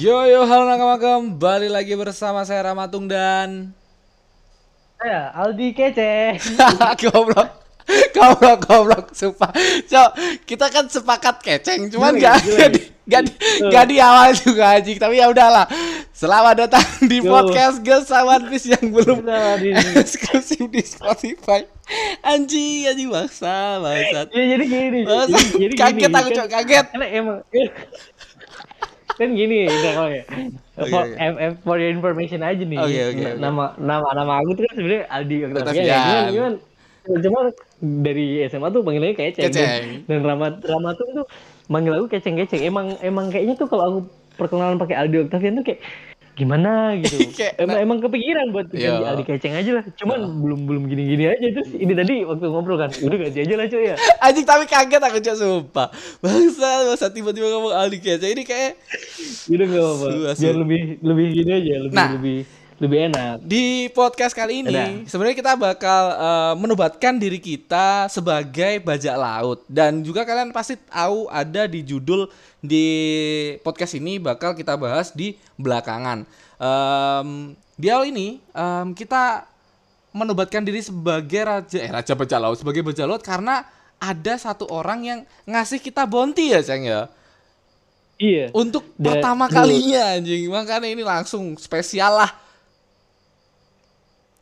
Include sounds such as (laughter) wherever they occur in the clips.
Yo yo halo nakama kembali lagi bersama saya Ramatung dan Saya Aldi Kece. (laughs) goblok. Goblok goblok sumpah. Cok, kita kan sepakat keceng, cuman gak gila. gak di, gak awal juga anjing, tapi ya udahlah. Selamat datang di Yo. podcast One Piece yang belum eksklusif di Spotify. Anjing, anjing bangsa, bangsat. Ya jadi gini. Jadi, jadi Kaget gini, aku, Cok, kaget. Karena emang kan gini (laughs) udah kalau ya. Oke, For, em- em- for your information aja nih. Oke, oke, N- oke. Nama nama nama aku tuh kan sebenarnya Aldi Octavian. Ya, cuman, cuman cuman dari SMA tuh panggilannya keceng. Keceng. Dan, dan Ramat Ramatung tuh manggil aku keceng-keceng. Emang emang kayaknya tuh kalau aku perkenalan pakai Aldi Octavian tuh kayak gimana gitu. (laughs) Kayak- emang emang kepikiran buat ganti Iya. Aldi keceng aja lah. Cuman belum belum gini-gini aja terus ini tadi waktu ngobrol kan. Udah ganti aja lah cuy ya. (laughs) Anjing tapi kaget aku cok sumpah. Bangsa, bangsa tiba-tiba ngomong Aldi kece ini kayak Udah gak apa-apa. Biar lebih lebih gini aja, lebih Nah. lebih lebih enak. Di podcast kali ini sebenarnya kita bakal eh, menobatkan diri kita sebagai bajak laut dan juga kalian pasti tahu ada di judul di podcast ini bakal kita bahas di belakangan. Em, di awal ini em, kita menobatkan diri sebagai raja eh raja bajak laut sebagai bajak laut karena ada satu orang yang ngasih kita bounty ya Ceng ya Iya. untuk pertama kalinya anjing makanya ini langsung spesial lah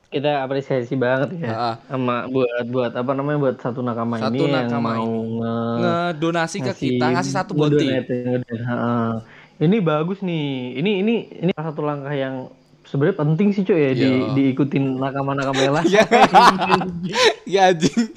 Kita apresiasi banget ya. Ah. Sama buat buat apa namanya buat satu nakama Satu ini yang nakama mau ini. nge ngedonasi ke kita ngasih satu ngedonate, ngedonate. Ha-ha. Ini bagus nih. Ini ini ini salah satu langkah yang sebenarnya penting sih cuy ya di Iya. diikutin nakama-nakama lain. (laughs) ya ya anjing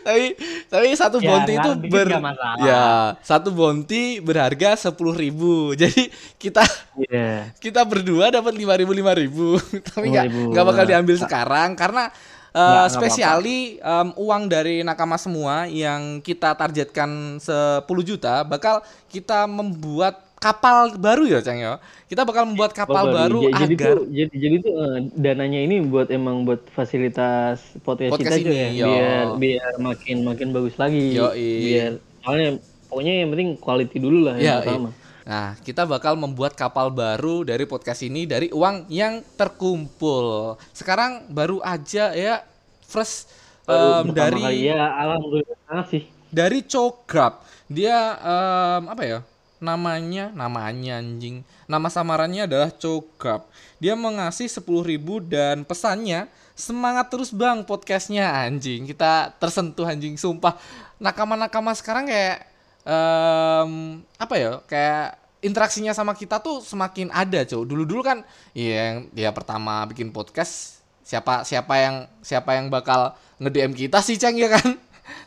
tapi tapi satu Ya, bounty itu nggak, ber nggak ya satu bounty berharga sepuluh ribu (laughs) jadi kita Iya. kita berdua dapat lima ribu lima ribu (laughs) tapi nggak 5.000. nggak bakal diambil sekarang karena uh, Nggak, nggak spesiali um, uang dari nakama semua yang kita targetkan 10 juta bakal kita membuat kapal baru ya Cang ya kita bakal membuat kapal baru Ja- jadi agar tuh jadi jadi tuh eh, dananya ini buat emang buat fasilitas podcast, Podcast kita ini, ya yo. biar biar makin makin bagus lagi Yoi. biar soalnya pokoknya yang penting quality dulu lah Ya, yang pertama Nah, kita bakal membuat kapal baru dari podcast ini dari uang yang terkumpul. Sekarang baru aja ya fresh pertama dari ya alhamdulillah sih dari Cograb. Dia em, apa ya? Namanya, namanya anjing. Nama samarannya adalah Cograb. Dia mengasih 10.000 dan pesannya semangat terus Bang podcastnya anjing. Kita tersentuh anjing sumpah. Nakama-nakama sekarang kayak em, apa ya? Kayak interaksinya sama kita tuh semakin ada, Cuk. Dulu-dulu kan iya, yang dia pertama bikin podcast siapa siapa yang siapa yang bakal nge-DM kita sih Ceng ya kan?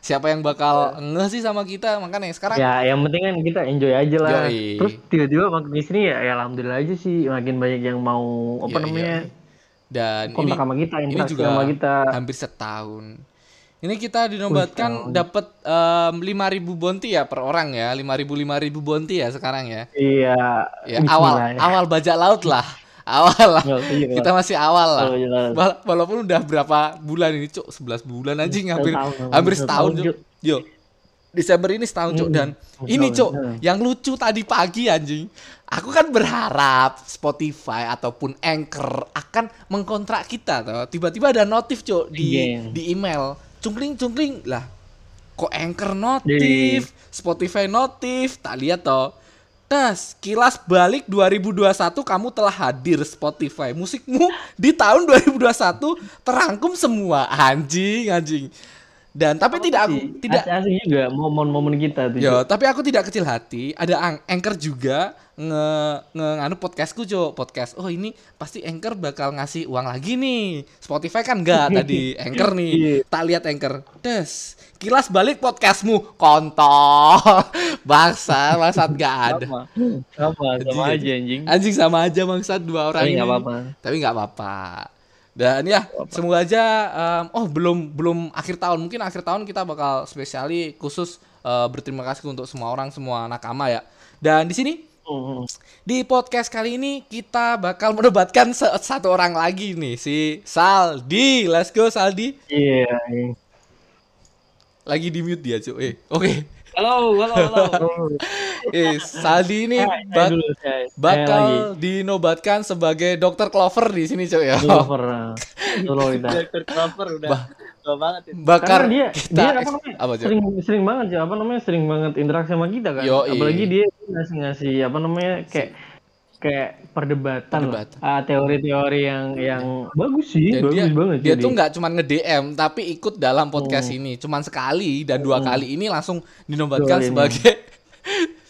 Siapa yang bakal nge sih sama kita? Makanya sekarang ya yang penting kan kita enjoy aja lah Yoi. terus tiba-tiba makin di sini ya, ya alhamdulillah aja sih makin banyak yang mau apa Yoi, namanya dan ini sama kita ini juga sama kita hampir setahun. Ini kita dinobatkan dapat em, 5000 bonti ya per orang ya. 5000 5000 bonti ya sekarang ya. iya Ya awal ya. awal bajak laut lah. Awal lah. Iya, Kita masih awal lah. Bajak laut. Wala- Walaupun udah berapa bulan ini, Cuk? 11 bulan anjing hampir Setahun, hampir setahun, Cuk. Yo. Desember ini setahun, Cuk. Dan ini, Cuk, hmm. yang lucu tadi pagi anjing. Aku kan berharap Spotify ataupun Anchor akan mengkontrak kita toh. Tiba-tiba ada notif, Cuk, di Iya. di email. Cungkling cungkling lah. Kok Anchor notif, Spotify notif, tak lihat toh. Das, kilas balik 2021 kamu telah hadir Spotify. Musikmu di tahun 2021 terangkum semua. Anjing, anjing. Dan tapi tidak aku Asik- tidak asik juga momen-momen kita tuh Yo, tapi aku tidak kecil hati. Ada anchor juga nge, nge nganu podcastku, Cok. Podcast. Oh, ini pasti anchor bakal ngasih uang lagi nih. Spotify kan enggak (laughs) tadi. Anchor Iya. nih. Tak lihat anchor. Des. Kilas balik podcastmu. Kontol. Bangsa, (laughs) bangsat enggak (laughs) ada. sama sama sama aja anjing Anjing sama aja bangsat dua orang tapi ini. nggak apa-apa Tapi nggak apa-apa. Dan ya, semoga aja em, oh belum belum akhir tahun. Mungkin akhir tahun kita bakal spesiali khusus eh, berterima kasih untuk semua orang, semua nakama ya. Dan di sini Di podcast kali ini kita bakal menobatkan se- satu orang lagi nih si Saldi. Let's go Saldi. iya iya. Lagi di mute dia, cuy. Eh, Oke. Halo, halo, halo. (laughs) Eh, Saldi ini bak- bakal dinobatkan sebagai dokter Clover di sini cuy ya. Clover. (laughs) Dokter Clover udah tua banget itu. Bakar Karena dia kita dia apa namanya? apa sering sering banget sih apa namanya sering banget interaksi sama kita kan. Yoi. Apalagi dia ngasih ngasih apa namanya kayak kayak perdebatan, lah. Perdebatan. Ah, teori-teori yang yang bagus sih, Dan bagus dia banget dia jadi. tuh nggak cuma nge-DM tapi ikut dalam podcast Hmm. ini cuman sekali dan dua kali ini langsung dinobatkan sebagai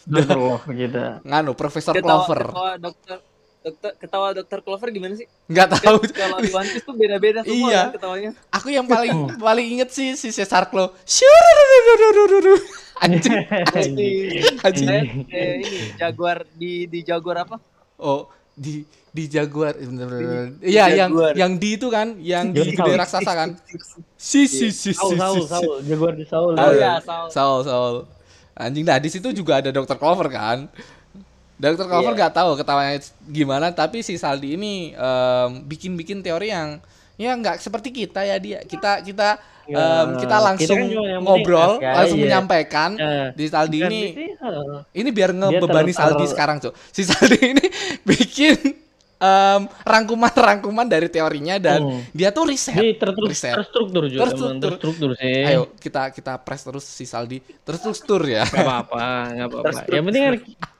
Dokter Love kita. nganu Profesor Clover. dokter dokter ketawa dokter Clover gimana sih? Nggak tahu. Kalau di One Piece tuh beda-beda semua Iya. kan ketawanya. Aku yang paling (laughs) paling inget sih si Cesar Claw. Syururururururu. Anjing. Anjing. Saya eh, ini Jaguar di di Jaguar apa? Oh, di di Jaguar. Iya, yang Jaguar. yang di itu kan, yang di gede raksasa kan. Si si si si. Saul, Saul, Jaguar di Saul. Oh iya, Saul. Saul, Saul. Anjing nah di situ juga ada Dr. Clover kan. Dr. Clover Iya. nggak tahu ketawanya gimana tapi si Saldi ini bikin-bikin teori yang ya nggak seperti kita ya dia. Kita kita Ya, em, kita langsung kita kan ngobrol, aja, langsung iya. menyampaikan. Eh, Di Saldi kan ini ini, eh, ini biar ngebebani ter- Saldi ter- sekarang, Cuk. Si Saldi ini (laughs) bikin em, rangkuman-rangkuman dari teorinya dan Hmm. dia tuh riset. Dia terstruktur, riset. terstruktur juga, Terstruktur. terstruktur sih. Ayo kita kita press terus si Saldi terstruktur ya. Gak apa-apa, gak apa-apa. Yang penting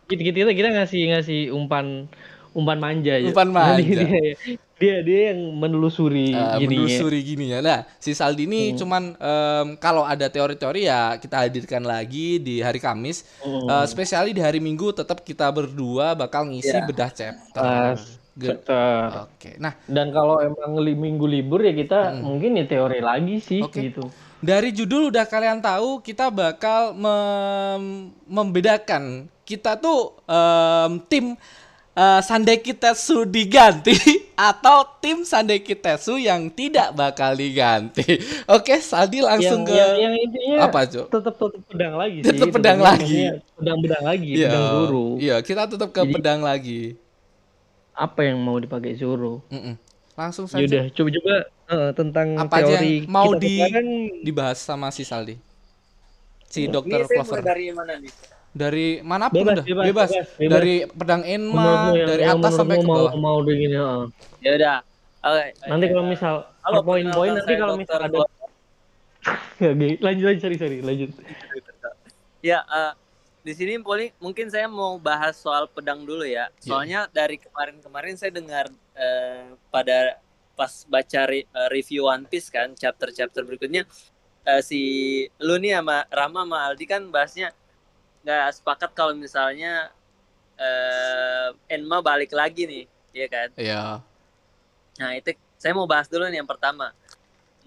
kan kita, kita, kita ngasih ngasih umpan umpan manja aja. Umpan (laughs) manja. Dia, dia, dia yang menelusuri Eh, gini menelusuri gini ya. Nah, si Saldi ini Hmm. cuman em, kalau ada teori-teori ya kita hadirkan lagi di hari Kamis. Hmm. Eh, spesiali di hari Minggu tetap kita berdua bakal ngisi Iya. bedah chapter. Betul. Oke. Nah, Dan kalau emang li, minggu libur ya kita mungkin ya teori lagi sih Hmm. Oke. gitu. dari judul udah kalian tahu kita bakal mem- membedakan kita tuh em, tim eh, Sandeki Tetsu diganti (laughs) atau tim Sandeki Tetsu yang tidak bakal diganti. (laughs) Oke, Saldi langsung yang, ke yang, yang intinya apa, Cuk? tetap tetap pedang lagi sih. Tetap pedang lagi. Pedang-pedang lagi, Iya, pedang guru. Iya, kita tetap ke Jadi- pedang lagi. Apa yang mau dipakai Zoro? Mm-mm. Langsung saja Yaudah, coba-coba eh, tentang Apa aja teori yang mau kita di- dibahas sama si Saldi. Si Dokter Clover. dari mana nih? Dari mana pun Bebas, udah, bebas, bebas. bebas, bebas. Dari pedang Enma, dari yang atas sampai ke bawah. mau mau begini heeh. Ya udah. Oke. nanti kalau misal per poin-poin nanti saya kalau misal ada (laughs) lanjut lanjut sorry sorry lanjut Ya, eh, di sini paling mungkin saya mau bahas soal pedang dulu ya. Soalnya dari kemarin-kemarin saya dengar eh, pada pas baca re- eh, review One Piece kan, chapter-chapter berikutnya eh, si lu nih sama Rama sama Aldi kan bahasnya nggak sepakat kalau misalnya eh, Enma balik lagi nih, ya kan? Iya. Nah, itu saya mau bahas dulu nih yang pertama.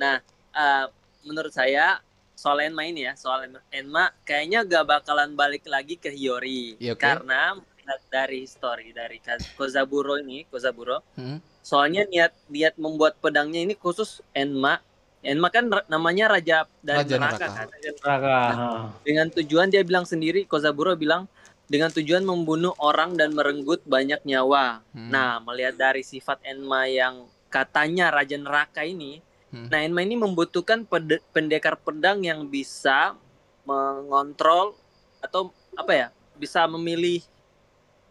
Nah, eh, menurut saya soal Enma ini ya, soal Enma, kayaknya gak bakalan balik lagi ke Hiyori. Iya, oke. Karena dari story dari Kozaburo ini, Kozaburo, Hmm. soalnya niat niat membuat pedangnya ini khusus Enma. Enma kan namanya raja dari Raja neraka, neraka. kan. Raka Dengan tujuan dia bilang sendiri, Kozaburo bilang dengan tujuan membunuh orang dan merenggut banyak nyawa. Hmm. Nah, melihat dari sifat Enma yang katanya Raja Neraka ini, Hmm. nah Enma ini membutuhkan pede- pendekar pedang yang bisa mengontrol atau apa ya, bisa memilih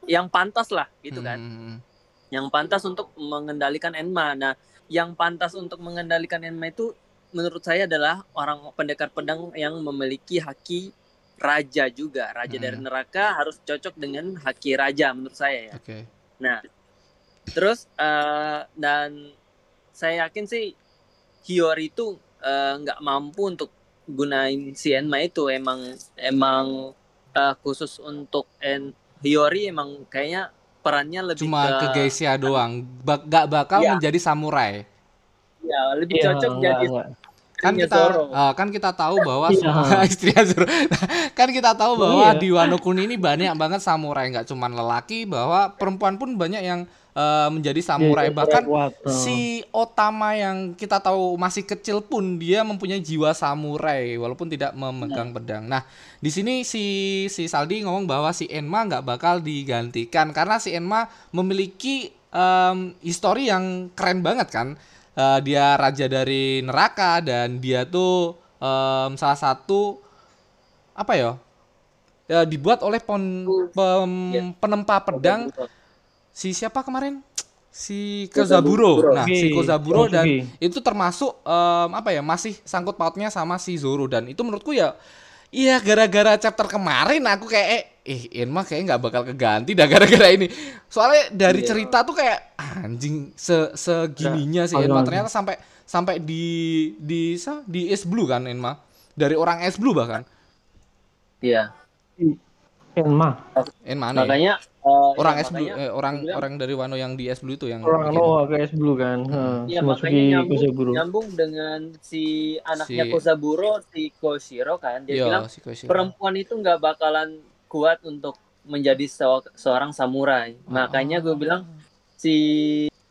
yang pantas lah, gitu kan. Hmm. Yang pantas untuk mengendalikan Enma. Nah, yang pantas untuk mengendalikan Enma itu menurut saya adalah orang pendekar pedang yang memiliki haki raja juga. Raja dari Hmm. neraka harus cocok dengan haki raja menurut saya ya. Oke. Nah, terus eh, dan saya yakin sih Hiyori itu eh, nggak mampu untuk gunain si Enma itu emang emang eh, khusus untuk En Hiyori emang kayaknya perannya lebih Cuma ke Geisha doang. Ba- gak bakal Iya. menjadi samurai. ya lebih Iya, cocok enggak, jadi enggak. Kan kita eh, kan kita tahu bahwa Iya. (laughs) istri Azuro. kan kita tahu Oh, bahwa iya. di Wano Kuni ini banyak banget samurai nggak cuman lelaki bahwa perempuan pun banyak yang eh, menjadi samurai Iya, bahkan si Otama yang kita tahu masih kecil pun dia mempunyai jiwa samurai walaupun tidak memegang pedang. Nah, di sini si si Saldi ngomong bahwa si Enma nggak bakal digantikan karena si Enma memiliki em, histori yang keren banget kan. Eh, dia raja dari neraka dan dia tuh em, salah satu apa ya eh, dibuat oleh pon, pem- Iya. penempa pedang si siapa kemarin? Si Kozaburo. Nah, si Kozaburo dan itu termasuk em, apa ya? Masih sangkut pautnya sama si Zoro dan itu menurutku ya Iya gara-gara chapter kemarin aku kayak eh, eh Enma kayak nggak bakal keganti dah gara-gara ini. Soalnya dari Iya. cerita tuh kayak anjing se segininya sih Enma aduh. ternyata sampai sampai di di sa- di Es Blue kan Enma. Dari orang Es Blue bahkan. Iya. Enma Enma nih. Makanya eh, orang ya, es blue eh, orang bilang- orang dari Wano yang di es blue itu yang orang. Noah ke S Blue kan Heeh, Iya Shimotsuki makanya nyambung, Kozaburo nyambung dengan si anaknya Si- Kozaburo si Koshiro kan dia Iya, bilang si Koshiro. perempuan itu nggak bakalan kuat untuk menjadi se- seorang samurai makanya gue bilang si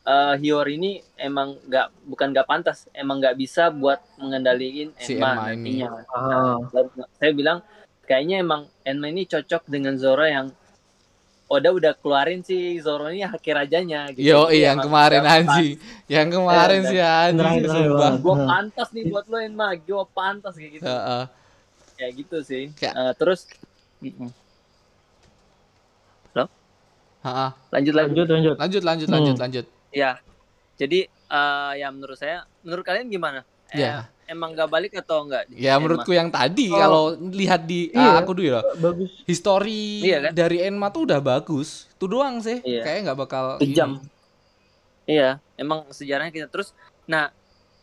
eh, Hiyori ini emang nggak bukan nggak pantas emang nggak bisa buat mengendalikan Si ini. nantinya Ah. Dan saya bilang kayaknya emang Enma ini cocok dengan Zoro yang Oda udah keluarin si Zoro ini haki rajanya gitu. Yo, iya, yang kemarin udah anjing. Yang kemarin Iya, sih anjing Nah. pantas nih buat lo Enma gue pantas kayak gitu Heeh. kayak gitu sih Kayak- Eh, terus Heeh. lanjut lagi lanjut lanjut Lanjut lanjut Hmm. lanjut lanjut. ya jadi eh, ya menurut saya menurut kalian gimana Eh, Ya. Emang gak balik atau enggak Ya menurutku yang tadi Oh. kalau lihat di Iya. ah, aku dulu ya. bagus History Iya kan? dari Enma tuh udah bagus. Itu doang sih. Iya. Kayaknya nggak bakal kejam iya emang sejarahnya kita terus nah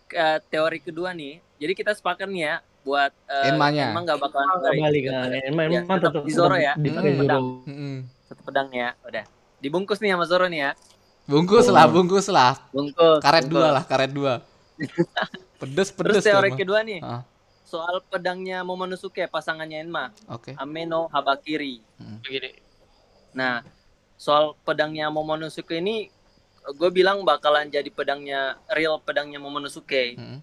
ke- teori kedua nih jadi kita sepakat nih ya buat eh, Enmanya. emang gak bakalan nggak balik kan Enma Ya, Enma tetap tetap di Zoro ya. dipakai Hmm. Zoro Mm-mm. satu pedang ya udah dibungkus nih sama Zoro nih ya Bungkus lah, bungkus lah. bungkus Karet bungkus. dua lah, karet dua. (laughs) pedes terus pedes teori tuh, Enma. kedua nih Ah, soal pedangnya Momonosuke pasangannya Enma Oke. Ameno Habakiri begini Nah, soal pedangnya Momonosuke ini gue bilang bakalan jadi pedangnya real pedangnya Momonosuke Mm.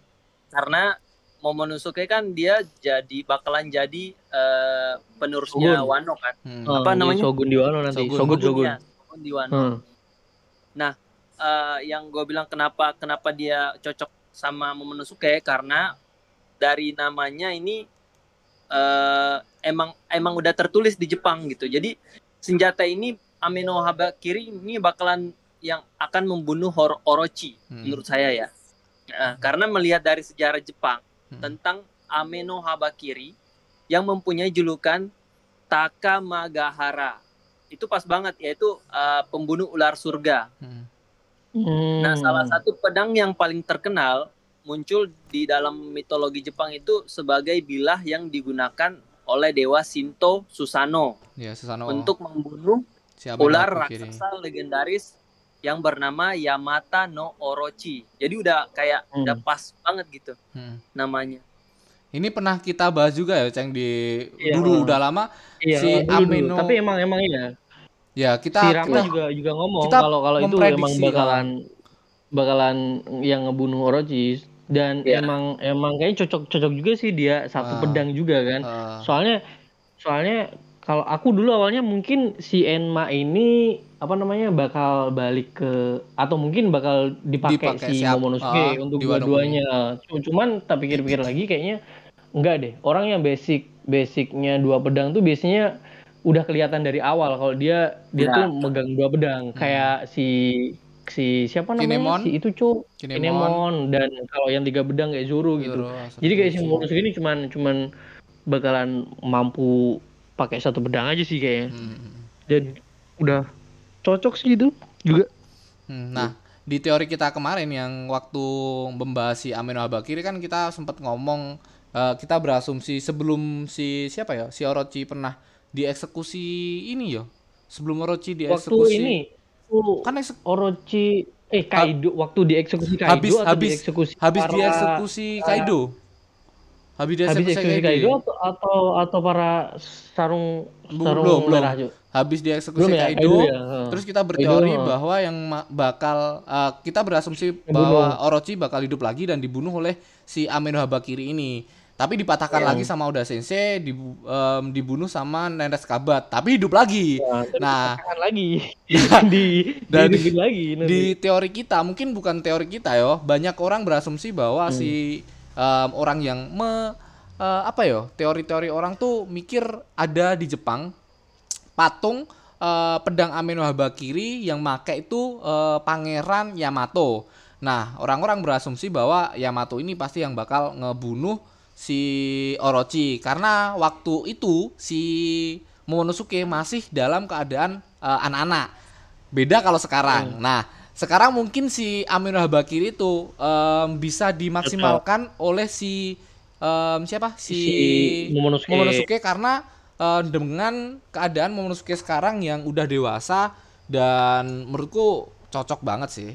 karena Momonosuke kan dia jadi bakalan jadi eh, penerusnya Shogun. Wano kan. Hmm. Oh, Apa jadi namanya? Shogun di Wano nanti Shogun. Shogun Shogun ya, Shogun di Wano. Hmm. Eh, yang gue bilang kenapa kenapa dia cocok sama Momonosuke karena dari namanya ini eh, emang emang udah tertulis di Jepang gitu. Jadi senjata ini Ameno Habakiri ini bakalan yang akan membunuh Hor- Orochi Hmm. menurut saya ya. Nah, karena melihat dari sejarah Jepang Hmm. tentang Ameno Habakiri yang mempunyai julukan Takamagahara. Itu pas banget yaitu eh, pembunuh ular surga. Hmm. Hmm. Nah, salah satu pedang yang paling terkenal muncul di dalam mitologi Jepang itu sebagai bilah yang digunakan oleh dewa Shinto Susano Ya, Susano. untuk membunuh Siapa ular aku kiri? raksasa legendaris yang bernama Yamata no Orochi. Jadi udah kayak Hmm. udah pas banget gitu Hmm. namanya. Ini pernah kita bahas juga ya, Ceng di Iya. dulu udah lama. Iya, si dulu, dulu. Ameno- tapi emang emang iya Ya, kita si Rama kita juga juga ngomong kalau kalau itu emang bakalan bakalan yang ngebunuh Orochi. Dan Iya. emang emang kayaknya cocok cocok juga sih dia satu Ah. pedang juga kan? Eh, soalnya soalnya kalau aku dulu awalnya mungkin si Enma ini apa namanya bakal balik ke atau mungkin bakal dipakai Dipakai si siap- Momonosuke ah, untuk dua-duanya. cuman tak pikir-pikir lagi kayaknya enggak deh. Orang yang basic basicnya dua pedang tuh biasanya udah kelihatan dari awal kalau dia dia Ya. tuh megang dua pedang kayak si si siapa namanya Kinemon. si itu cowok Kinemon, Kinemon dan kalau yang tiga pedang kayak Zoro gitu Zoro, jadi kayak si Momonosuke ini cuman cuman bakalan mampu pakai satu pedang aja sih kayaknya. Hmm. Dan udah cocok sih itu juga. Hmm, Nah, di teori kita kemarin yang waktu membahas si Ameno Habakiri kan kita sempat ngomong eh, kita berasumsi sebelum si siapa ya si Orochi pernah dieksekusi ini yo. Sebelum Orochi Waktu dieksekusi ini tuh kan eksek- Orochi eh Kaido waktu dieksekusi Kaido habis atau habis dieksekusi habis para- dieksekusi Kaido. Habis habis dieksekusi dieksekusi Kaido. Kaido atau atau, atau para sarung Belum, sarung belum, belum. merah Cuk? Habis dieksekusi Belum ya, Kaido. Kaido ya. Terus kita berteori Kaido, bahwa yang bakal eh, kita berasumsi bahwa Orochi bakal hidup lagi dan dibunuh oleh si Ameno Habakiri ini. Tapi dipatahkan Iya. lagi sama Oda Sensei, dibu- em, dibunuh sama Nenes Kabat, tapi hidup lagi. Nah, terus Nah, lagi (laughs) Ya. di (laughs) Dan dihidupin lagi nanti. di teori kita mungkin bukan teori kita yo, banyak orang berasumsi bahwa Hmm. si em, orang yang me eh, apa ya? Teori-teori orang tuh mikir ada di Jepang patung eh, pedang Ameno Habakiri yang make itu eh, pangeran Yamato. Nah, orang-orang berasumsi bahwa Yamato ini pasti yang bakal ngebunuh si Orochi karena waktu itu si Momonosuke masih dalam keadaan eh, anak-anak. Beda kalau sekarang. Nah, sekarang mungkin si Amino Habakiri itu em, bisa dimaksimalkan oleh si em, siapa? Si, Si Momonosuke. Momonosuke karena eh, dengan keadaan Momonosuke sekarang yang udah dewasa dan menurutku cocok banget sih.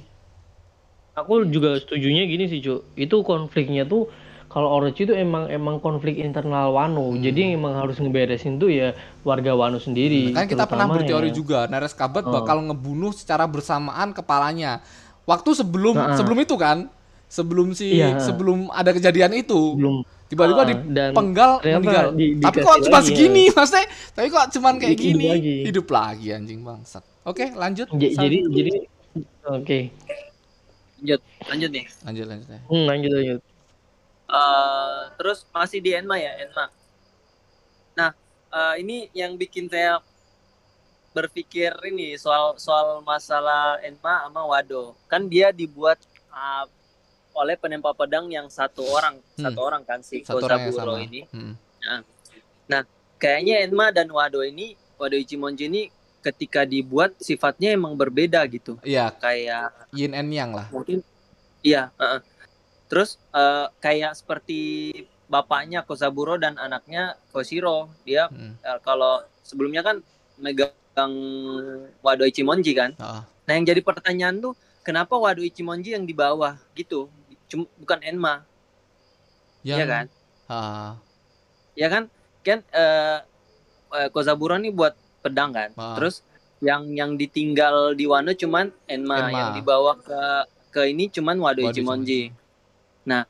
Aku juga setujunya gini sih, Cuk. Itu konfliknya tuh kalau Orochi itu emang emang konflik internal Wano. Jadi emang harus ngeberesin tuh ya warga Wano sendiri. Kan kita pernah berteori ya. juga, Nares Kabat Oh. bakal ngebunuh secara bersamaan kepalanya. Waktu sebelum sebelum itu kan, sebelum si Iya. sebelum ada kejadian itu, belum tiba-tiba Ah, dan dipenggal meninggal. di- tapi dikasih kok cuma lagi ya. segini, maksudnya? Tapi kok cuman kayak Hidup gini? lagi. Hidup lagi anjing bangsat. Oke, lanjut. J- jadi jadi oke. Lanjut, lanjut nih. lanjut lanjut ya. Hmm, lanjut lanjut. Eh, terus masih di Enma ya Enma. Nah eh, ini yang bikin saya berpikir ini soal soal masalah Enma sama Wado. Kan dia dibuat eh, oleh penempa pedang yang satu orang, Hmm. satu orang kan si Kozaburo ini. Hmm. Kayaknya Enma dan Wado ini, Wado Ichimonji ini ketika dibuat sifatnya emang berbeda gitu. Iya, Kayak yin and yang lah. mungkin iya heeh. Terus eh, kayak seperti bapaknya Kozaburo dan anaknya Koshiro. Dia Hmm. eh, kalau sebelumnya kan megang Wado Ichimonji kan. Heeh. nah yang jadi pertanyaan tuh kenapa Wado Ichimonji yang di bawah gitu? Cum- bukan Enma. Yang, ya kan? Ah, ya kan? Kan eh, eh, Kozaburo nih buat pedang kan. Ah. terus yang yang ditinggal di Wano cuman Enma, Enma. yang dibawa ke ke ini cuman Wado Wado Ichimonji nah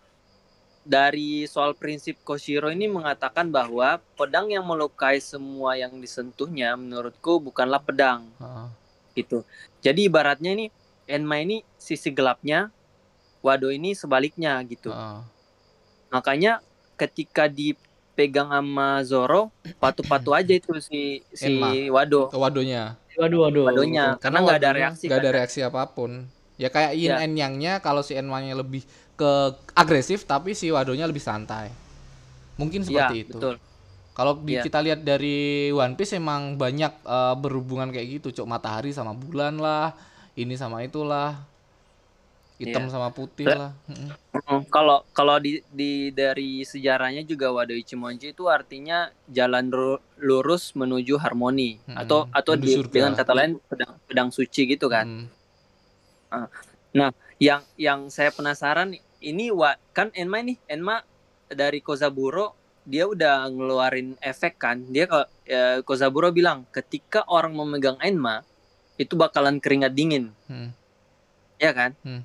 dari soal prinsip Koshiro ini mengatakan bahwa pedang yang melukai semua yang disentuhnya menurutku bukanlah pedang heeh. gitu jadi ibaratnya ini Enma ini sisi gelapnya Wado ini sebaliknya gitu Heeh. makanya ketika dipegang sama Zoro patu-patu aja itu si si Enma. Wado Ke wadonya. Waduh waduh. Wadonya karena nggak ada reaksi nggak kan. ada reaksi apa pun. Ya kayak yin Ya. and yang-nya kalau si Enma-nya lebih ke agresif tapi si wadonya lebih santai. Mungkin Iya, seperti itu. betul. Kalau Iya. kita lihat dari One Piece emang banyak eh, berhubungan kayak gitu, cok matahari sama bulan lah, ini sama itulah, hitam Iya. sama putih Lah. Mm, Kalau kalau di, di dari sejarahnya juga Wado Ichimonji itu artinya jalan ru- lurus menuju harmoni Mm-mm, atau atau menuju di- surga. dengan kata lain pedang pedang suci gitu kan. Mm. Yang yang saya penasaran ini wa, kan Enma ini Enma dari Kozaburo dia udah ngeluarin efek kan. Dia kalau eh, Kozaburo bilang ketika orang memegang Enma itu bakalan keringat dingin, Mm. ya kan? Hmm.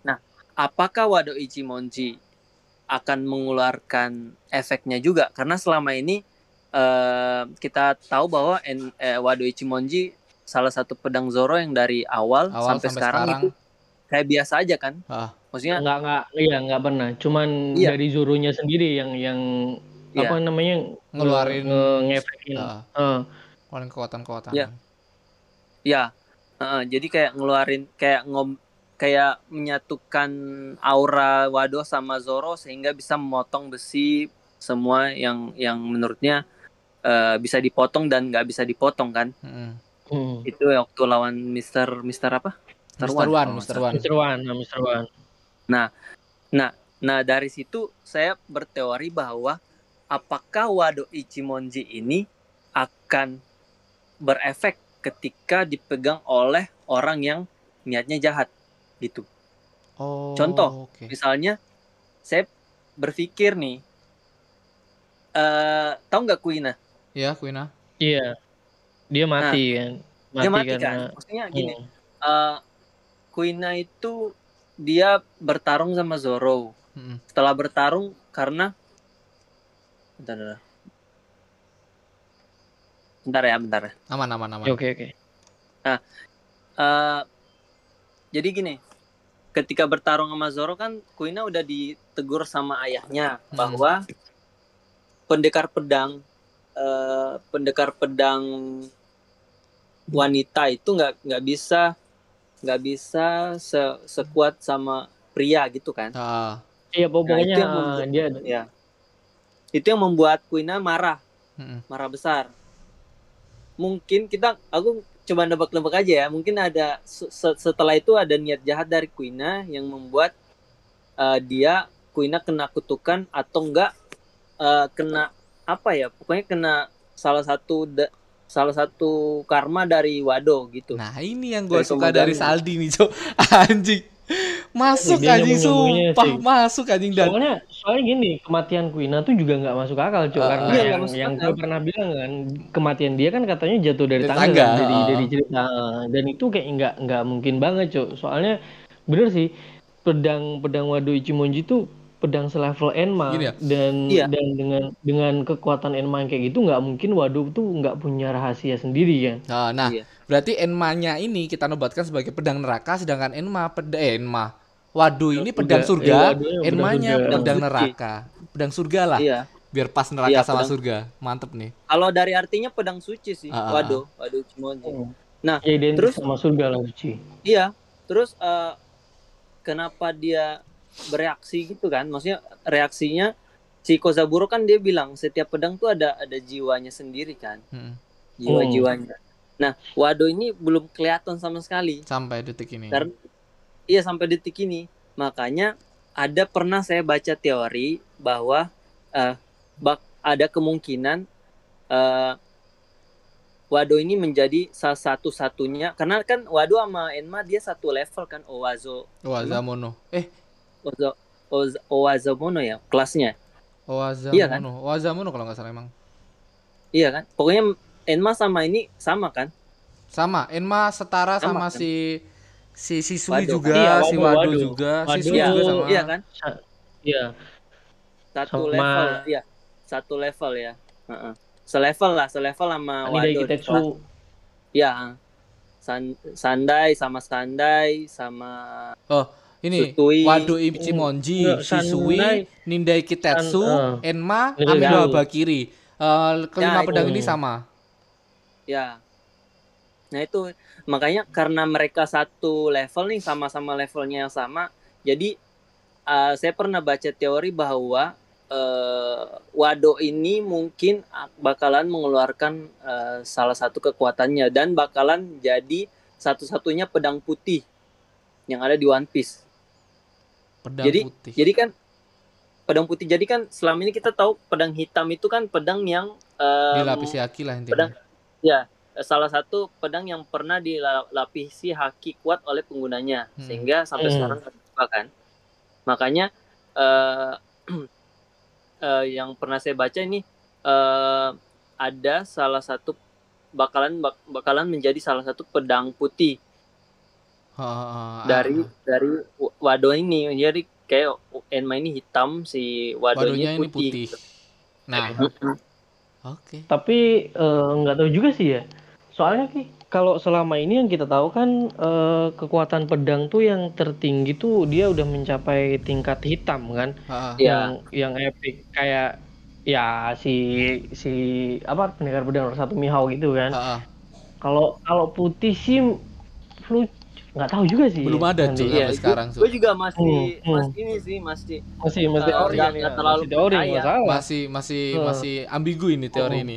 Nah, apakah Wado Ichimonji akan mengeluarkan efeknya juga? Karena selama ini eh, kita tahu bahwa en, eh, Wado Ichimonji salah satu pedang Zoro yang dari awal, Awal sampai, sampai sekarang, sekarang. itu kayak biasa aja kan? Ah. Maksudnya Nggak nggak iya nggak pernah. Cuman Iya. dari Zoronya sendiri yang yang Iya. apa namanya Ngeluarin- nge- ngefekin. Ah, Heeh. keluarin kekuatan-kekuatan. Iya. Ya, heeh, jadi kayak ngeluarin kayak ngom kayak menyatukan aura Wado sama Zoro sehingga bisa memotong besi semua yang yang menurutnya eh, bisa dipotong dan nggak bisa dipotong kan? Mm-mm. Hmm. Itu waktu lawan Mister Mister apa? Mr. Wan, One, salah. One. Mr. One, nah, Mr. One. Nah dari situ saya berteori bahwa apakah Wado Ichimonji ini akan berefek ketika dipegang oleh orang yang niatnya jahat gitu. Oh, Contoh. oke. Misalnya saya berpikir nih, eh tahu nggak Kuina? Ya, Kuina. Iya. Dia mati kan. Mati, Dia mati karena kan? Maksudnya gini, Hmm. eh Kuina itu dia bertarung sama Zoro. Mm-mm. Setelah bertarung karena bentar, bentar. Bentar ya, bentar ya. Aman, aman, aman. Oke oke. Eh, jadi gini, ketika bertarung sama Zoro kan Kuina udah ditegur sama ayahnya Hmm. bahwa pendekar pedang eh, pendekar pedang wanita itu nggak nggak bisa nggak bisa se sekuat sama pria gitu kan? Ah, Iya pokoknya itu yang ah, membuat- dia ya. Itu yang membuat Kuina marah. Marah besar. Mungkin kita aku coba nebak-nebak aja ya. Mungkin ada se- se- setelah itu ada niat jahat dari Kuina yang membuat eh, dia Kuina kena kutukan atau enggak eh, kena apa ya? Pokoknya kena salah satu da- salah satu karma dari Wado gitu. Nah ini yang gue suka dari. Saldi nih cok. (laughs) Anjing. Masuk Dia anjing sumpah sih. Masuk anjing dan. Soalnya soalnya gini kematian Quina tuh juga nggak masuk akal cok. Ah, karena iya, yang yang gue pernah bilang kan kematian dia kan katanya jatuh dari Dari tangga, tangga, kan, dari ah. dari cerita dan itu kayak nggak nggak mungkin banget cok. Soalnya bener sih pedang pedang Wado Ichimonji tuh pedang selevel Enma Gini ya? dan Iya. dan dengan dengan kekuatan Enma yang kayak gitu nggak mungkin Wado tuh nggak punya rahasia sendiri kan Nah, nah Iya. berarti Enma-nya ini kita nobatkan sebagai pedang neraka sedangkan Enma pedang eh, Enma Waduh ini pedang surga. surga, Eh, pedang Enma-nya surga. pedang Pedang suci. neraka. Pedang surga lah. iya Biar pas neraka Iya, sama pedang- surga. Mantep nih. kalau dari artinya pedang suci sih Ah, ah, Wado Wado Ichimonji Nah, ya terus- sama surga lah suci Iya, terus eh, kenapa dia bereaksi gitu kan? Maksudnya reaksinya si Kozaburo kan dia bilang setiap pedang tuh ada ada jiwanya sendiri kan, Mm-mm. jiwa-jiwanya. Nah, Wado ini belum kelihatan sama sekali. Sampai detik ini. Karena iya sampai detik ini. Makanya ada pernah saya baca teori bahwa eh, bak ada kemungkinan eh, Wado ini menjadi salah satu-satunya karena kan Wado sama Enma dia satu level kan Owazo Owazamono. Eh, Ozo, Oz- Owazamono ya kelasnya. Owazamono. Iya kan? Owazamono kalau nggak salah emang. Iya kan? Pokoknya Enma sama ini sama kan? Sama, Enma setara sama, Sama, kan? si si Siswi Wado, juga, kan? Iya, si Wado, Wado, Wado. juga, Wado, Siswi juga sama. Iya kan? iya Satu Sama- level, iya. Satu level ya. Heeh. Selevel lah, selevel sama Wado. Kitetsu Ya. San- Sandai sama Sandai sama Ini Sutui. Wado Ichimonji, Enggak, Shisui, Sandai- Nindai Kitetsu, San- Enma, Amino. Abakiri. Eh, kelima Ya, pedang itu. ini sama. Ya. Nah itu makanya karena mereka satu level nih sama-sama levelnya yang sama, jadi uh, saya pernah baca teori bahwa uh, Wado ini mungkin bakalan mengeluarkan uh, salah satu kekuatannya dan bakalan jadi satu-satunya pedang putih yang ada di One Piece. Pedang Jadi- putih. Jadi kan pedang putih. Jadi kan selama ini kita tahu pedang hitam itu kan pedang yang um, Dilapisi haki lah intinya. pedang- ya salah satu pedang yang pernah dilapisi haki kuat oleh penggunanya Hmm. sehingga sampai Hmm. sekarang terbuka kan makanya eh, (clears throat) eh, yang pernah saya baca ini eh, ada salah satu bakalan bak- bakalan menjadi salah satu pedang putih Dari Ah, dari Wado ini jadi kayak Enma ini hitam si Wado Wadonya ini ini putih, putih. Nah, oke. Tapi eh, nggak tahu juga sih ya. Soalnya ki kalau selama ini yang kita tahu kan eh, kekuatan pedang tuh yang tertinggi tuh dia udah mencapai tingkat hitam kan, Ha, ha. Iya. yang yang epic kayak ya si si apa pendekar pedang nomor satu Mihao gitu kan. Ha, ha. Kalau kalau putih sih nggak tahu juga sih. Belum ada. Cuk. Iya, sampai sekarang, gue juga masih Hmm, hmm. masih ini sih masih Masih masih teori nggak- ya. nggak terlalu Masih teori masalah. Masih masih Hmm. masih ambigu ini teori Hmm. ini.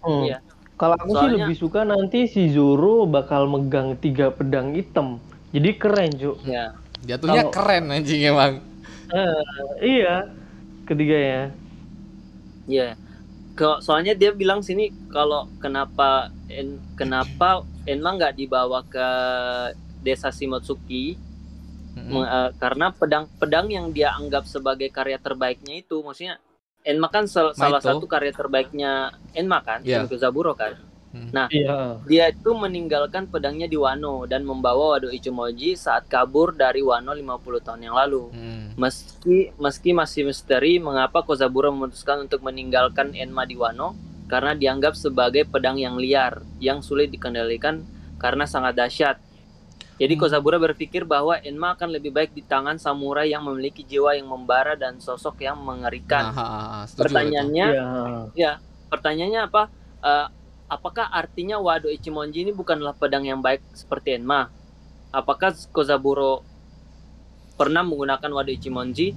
Hmm. Iya. Kalau aku sih Soalnya- lebih suka nanti si Zoro bakal megang tiga pedang hitam. Jadi keren, Cuk. ya Jatuhnya Kalau- keren anjing emang. Eh, iya. Ketiganya. Iya. Ke, soalnya dia bilang sini kalau kenapa en, kenapa Enma nggak dibawa ke desa Shimotsuki Mm-mm. me- eh, karena pedang pedang yang dia anggap sebagai karya terbaiknya itu maksudnya Enma kan salah Maito. satu karya terbaiknya Enma kan, Iya. Zaburo kan. Iya. Dia itu meninggalkan pedangnya di Wano dan membawa Wado Ichimonji saat kabur dari Wano 50 tahun yang lalu. Hmm. Meski meski masih misteri mengapa Kozaburo memutuskan untuk meninggalkan Enma di Wano karena dianggap sebagai pedang yang liar yang sulit dikendalikan karena sangat dahsyat. Jadi Hmm. Kozaburo berpikir bahwa Enma akan lebih baik di tangan samurai yang memiliki jiwa yang membara dan sosok yang mengerikan. Nah, ha, ha, ha, setuju itu. Pertanyaannya, Iya. ya, pertanyaannya apa? Eh, apakah artinya Wado Ichimonji ini bukanlah pedang yang baik seperti Enma? Apakah Kozaburo pernah menggunakan Wado Ichimonji?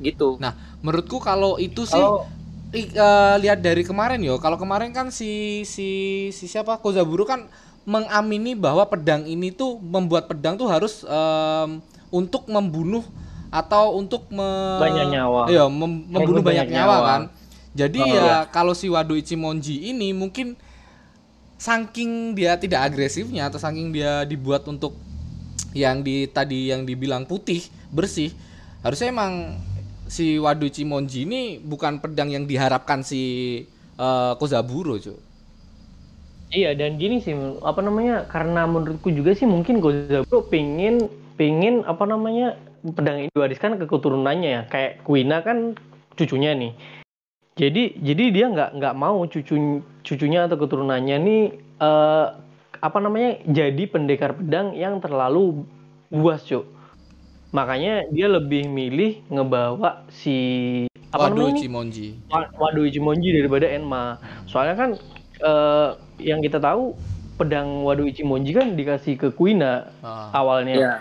Gitu. Menurutku kalau itu sih Kalau i- eh, lihat dari kemarin yo. Kalau kemarin kan si si si siapa Kozaburo kan mengamini bahwa pedang ini tuh membuat pedang tuh harus em, untuk membunuh atau untuk me- Banyak nyawa. Iya, mem- membunuh banyak, banyak nyawa, nyawa. kan. Jadi Oh, ya kalau si Wado Ichimonji ini mungkin saking dia tidak agresifnya atau saking dia dibuat untuk yang di tadi yang dibilang putih bersih harusnya emang si Wado Ichimonji ini bukan pedang yang diharapkan si eh, Kozaburo cuy Iya dan gini sih apa namanya karena menurutku juga sih mungkin Kozaburo pingin pingin apa namanya pedang ini diwariskan ke keturunannya ya. Kayak Kuina kan cucunya nih jadi jadi dia nggak nggak mau cucu cucunya atau keturunannya nih eh, apa namanya jadi pendekar pedang yang terlalu buas cuk makanya dia lebih milih ngebawa si apa Wado namanya Wa- Wado Ichimonji daripada Enma. Soalnya kan eh, yang kita tahu pedang Wado Ichimonji kan dikasih ke Kuina Ah. awalnya. Ya.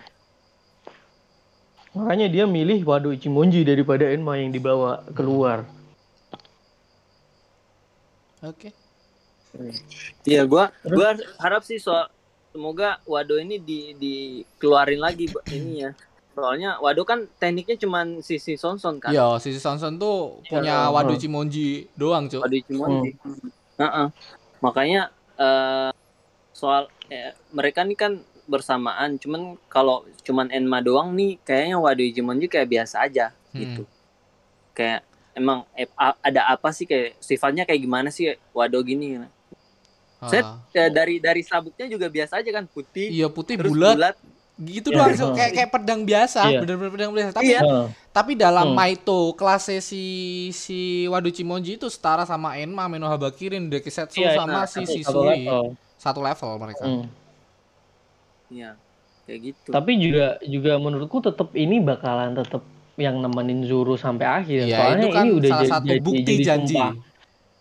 Makanya dia milih Wado Ichimonji daripada Enma yang dibawa keluar. Oke Iya, gua gua harap sih soal semoga Wado ini di dikeluarin lagi ini ya. Soalnya Wado kan tekniknya cuman sisi sonson kan. Iya, Sisi Sanson tuh punya Iya. Wado Ichimonji doang, Cuk. Wado Ichimonji. Heeh. Makanya eh, soal eh, mereka nih kan bersamaan, cuman kalau cuman Enma doang nih kayaknya Wado Ichimonji kayak biasa aja Hmm. gitu. Kayak emang eh, ada apa sih kayak sifatnya kayak gimana sih Wado gini? Ah. Set. Ya, dari dari sabuknya juga biasa aja kan putih Iya, putih terus bulat bulat. gitu Iya. doang. Kayak kayak pedang biasa, Iya. bener-bener pedang biasa. Tapi Iya. Heeh. Tapi dalam Hmm. Maito kelasnya si si Wado Ichimonji itu setara sama Enma, Menohaba Kirin, Dekisetsu Iya, sama nah, si Satu- satu. Satu level mereka. Hmm. Iya. Kayak gitu. Tapi juga juga menurutku tetap ini bakalan tetap yang nemenin Zuru sampai akhir. Iya, Soalnya itu kan ini udah salah jadi, satu jadi- bukti jadi janji. Sumpah,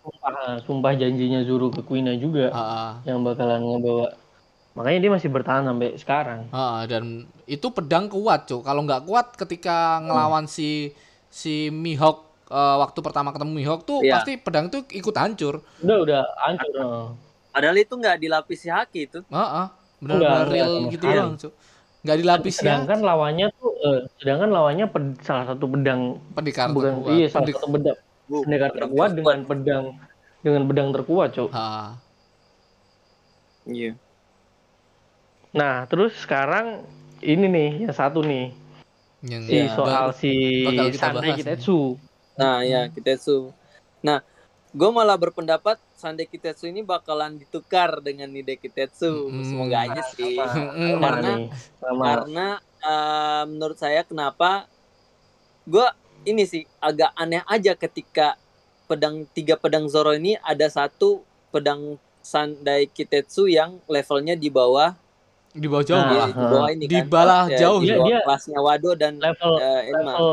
sumpah, sumpah janjinya Zuru ke Kuina juga Ah, ah. yang bakalan ngebawa. Makanya dia masih bertahan sampai sekarang. Ah, dan itu pedang kuat, Cuk. Kalau nggak kuat ketika ngelawan si si Mihawk eh, waktu pertama ketemu Mihawk tuh Iya. pasti pedang tuh ikut hancur. Udah udah hancur. Padahal itu nggak dilapisi haki itu. Heeh. Enggak, Benar-benar real gitu doang, Cuk. Nggak dilapis ya Sedangkan lawannya tuh eh, sedangkan lawannya ped- salah satu pedang pendekar bukan terkuat. iya salah Pendek- satu pedang Bu, pendekar terkuat dengan pedang dengan pedang terkuat, Cok. Iya. Nah, terus sekarang ini nih yang satu nih yang si Iya. soal si kita Sandai Kitetsu. Nah, ya Kitetsu. Nah, gue malah berpendapat Sandai Kitetsu ini bakalan ditukar dengan Nide Kitetsu. Hmm. Semoga aja sih. Sama, (laughs) Mm, sama karena-. Sama. Karena eh, menurut saya kenapa gue ini sih agak aneh aja ketika pedang tiga pedang Zoro ini ada satu pedang Sandai Kitetsu yang levelnya di bawah di bawah jauh Nah, di, lah. di bawah ini Di kan. bawah Ya, jauh di bawah Dia- kelasnya Wado dan level Enma. level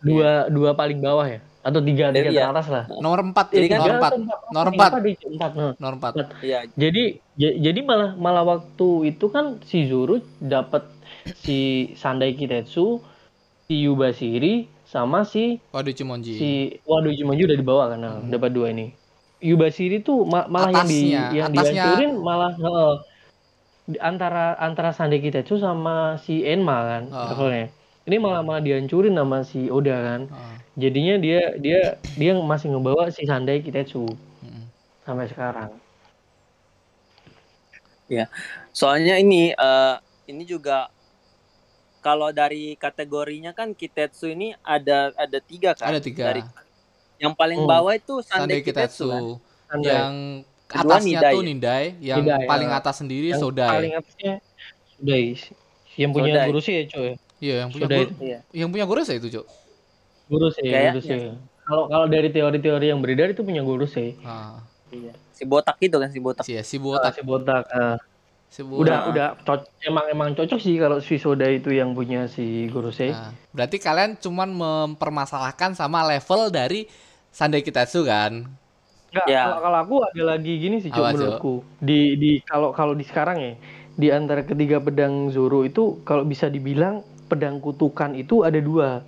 dua dua paling bawah ya atau tiga tiga Iya. teratas lah. Nomor 4 Jadi kan nomor Tiga 4. atau empat? Nomor empat. empat empat. Nomor 4. Iya, Jadi j- jadi malah malah waktu itu kan si Zoro dapat si Sandai Kitetsu, si Yubashiri sama si Waduh Cimonji. si Waduh Ichimonji udah dibawa kan nah, Hmm. dapat dua ini. Yubashiri tuh ma- malah yang di Atasnya, yang atasnya. dihancurin malah heeh, di antara antara Sandai Kitetsu sama si Enma kan levelnya. Ini malah malah dihancurin sama si Oda kan. Ah, Jadinya dia dia dia masih ngebawa si Sandai Kitetsu mm. sampai sekarang. Soalnya ini eh, ini juga kalau dari kategorinya kan Kitetsu ini ada ada tiga kan. Ada tiga. Dari yang paling Hmm. bawah itu Sandai Sandai Kitetsu. Kitetsu. kan. Sandai. Yang Kedua atasnya Nidai. tuh Nidai, yang Nidai, paling ya. atas sendiri yang Sodai. paling atasnya Sudai. Yang punya Sodai. guru sih ya, cuy. Iya, yang punya Sodai. guru, Iya. yang punya guru saya itu, Cok. Guru sih, guru sih. Kalau kalau dari teori-teori yang beredar itu punya guru sih. Ah, Iya. Si botak itu kan si botak. si si Ah, botak. si botak. ah. Sebuah- Udah udah cocok emang emang cocok sih kalau si Soda itu yang punya si Gorosei. Nah, berarti kalian cuman mempermasalahkan sama level dari Sandai Kitetsu kan? Enggak, Ya. kalau, kalau aku ada lagi gini sih, Cuk? menurutku. Di di kalau kalau di sekarang ya, di antara ketiga pedang Zoro itu kalau bisa dibilang pedang kutukan itu ada dua.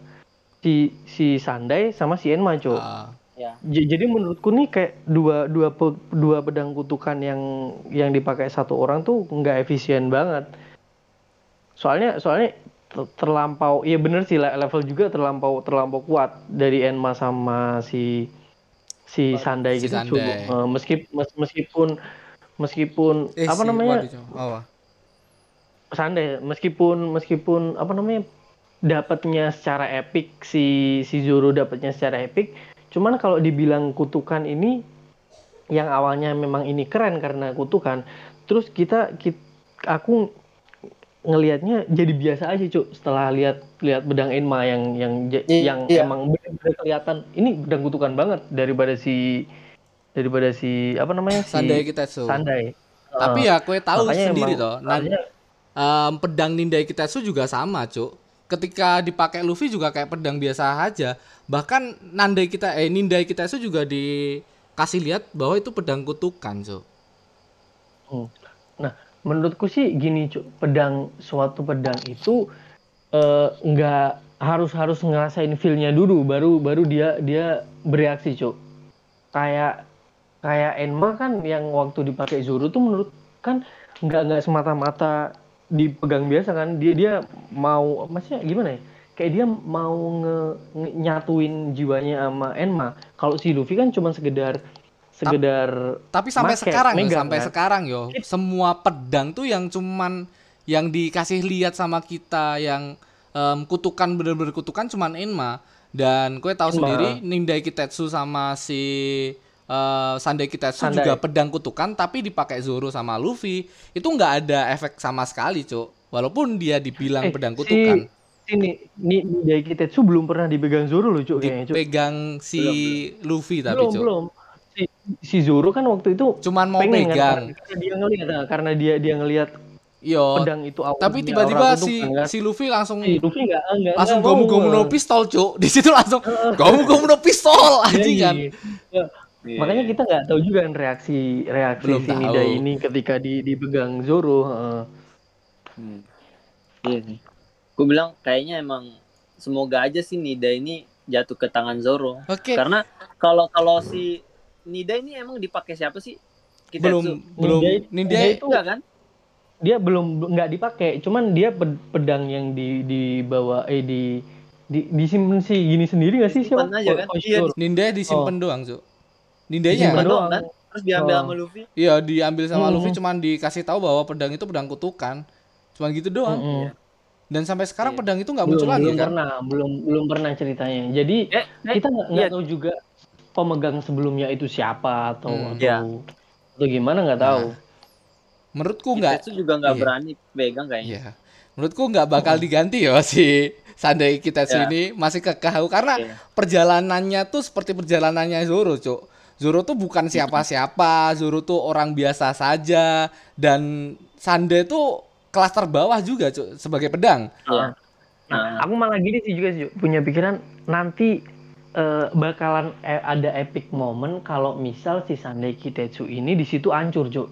Si si Sandai sama si Enma, Cuk. Ah, Ya. Jadi menurutku nih kayak dua dua pe- dua pedang kutukan yang yang dipakai satu orang tuh nggak efisien banget. Soalnya soalnya ter- terlampau, iya bener sih le- level juga terlampau terlampau kuat dari Enma sama si si Sandai Si gitu. Sandai. Eh, meskip- mes- meskipun meskipun eh, apa si- namanya waduh. Apa? Sandai meskipun meskipun apa namanya dapatnya secara epic si si Zoro dapatnya secara epic cuman kalau dibilang kutukan ini yang awalnya memang ini keren karena kutukan terus kita, kit- aku ngelihatnya jadi biasa aja cuk setelah lihat lihat bedang Enma yang yang Iya, yang iya. emang benar-benar kelihatan ini bedang kutukan banget daripada si daripada si apa namanya si Sandai Kitetsu. Sandai. Tapi Eh, ya kue tahu sendiri emang- toh. Nah, em, pedang Nindai Kitetsu juga sama, Cuk. Ketika dipakai Luffy juga kayak pedang biasa aja. Bahkan Nandai kita eh Nindai Kitetsu juga dikasih lihat bahwa itu pedang kutukan, Cuk. Hmm. Nah, menurutku sih gini, Cuk. Pedang suatu pedang itu eh, nggak harus harus ngerasain feel-nya dulu baru baru dia dia bereaksi, Cuk. Kayak kayak Enma kan yang waktu dipakai Zoro tuh menurut kan nggak nggak semata-mata dipegang biasa kan dia dia mau maksudnya gimana ya? Kayak dia mau nge, nge- nyatuin jiwanya sama Enma. Kalau si Luffy kan cuma sekedar sekedar Tapi sampai Make, sekarang yo, megang, sampai kan? sekarang yo, semua pedang tuh yang cuman yang dikasih lihat sama kita yang em, kutukan bener-bener kutukan cuman Enma. Dan kue tahu Enma. sendiri Nindai Kitetsu sama si eh, Sandai Kitetsu Sandai. juga pedang kutukan tapi dipakai Zoro sama Luffy itu nggak ada efek sama sekali, Cuk. Walaupun dia dibilang Eh, pedang si- kutukan, Ini, ini Nidai Kitetsu belum pernah dipegang Zoro loh, Cuk. kayaknya, Cuk. dipegang si Luffy tapi, belum, Cuk. belum. Si, si Zoro kan waktu itu Cuman mau pengen pegang. kan, karena dia ngelihat, nah, karena dia dia ngelihat Yo. pedang itu awalnya Tapi tiba-tiba si kan. si Luffy langsung si Luffy nggak nggak langsung nggak gomu gomu no eh. pistol cuk (laughs) di situ langsung gomu gomu no pistol (laughs) Iya, anjing iya. kan Ya, Makanya kita nggak tahu juga kan reaksi reaksi Belum si tahu. Nidai ini ketika di dipegang Zoro. heeh. Hmm. Iya sih. Gue bilang kayaknya emang semoga aja sih Nida ini jatuh ke tangan Zoro. oke Karena kalau kalau si Nida ini emang dipakai siapa sih? Kita belum belum dia itu enggak kan? dia belum nggak dipakai cuman dia ped- pedang yang di dibawa eh di di disimpan sih gini sendiri nggak sih siapa aja kan? Oh, Iya, Zoro. Ninja disimpan doang cuk Nindanya Simpan doang kan? Terus diambil Oh. sama Luffy. iya diambil sama Hmm. Luffy cuman dikasih tahu bahwa pedang itu pedang kutukan cuman gitu doang Mm-mm. dan sampai sekarang Iya. pedang itu nggak muncul lagi belum kan pernah belum belum pernah ceritanya jadi Eh, eh, kita nggak iya. tahu juga pemegang sebelumnya itu siapa atau Hmm. atau Iya. atau gimana nggak tahu menurutku nggak Kitetsu juga nggak Iya. berani pegang kayaknya. Iya. Menurutku nggak bakal diganti ya si Sandai Kitetsu Ya. ini masih kekeh karena Iya. perjalanannya tuh seperti perjalanannya Zoro, Cuk. Zoro tuh bukan siapa-siapa, Zoro tuh orang biasa saja dan Sandai tuh kelas terbawah juga, Cuk, sebagai pedang. Nah. aku malah gini sih juga sih punya pikiran nanti eh, bakalan eh, ada epic moment kalau misal si Sandai Kitetsu ini di situ hancur Cuk.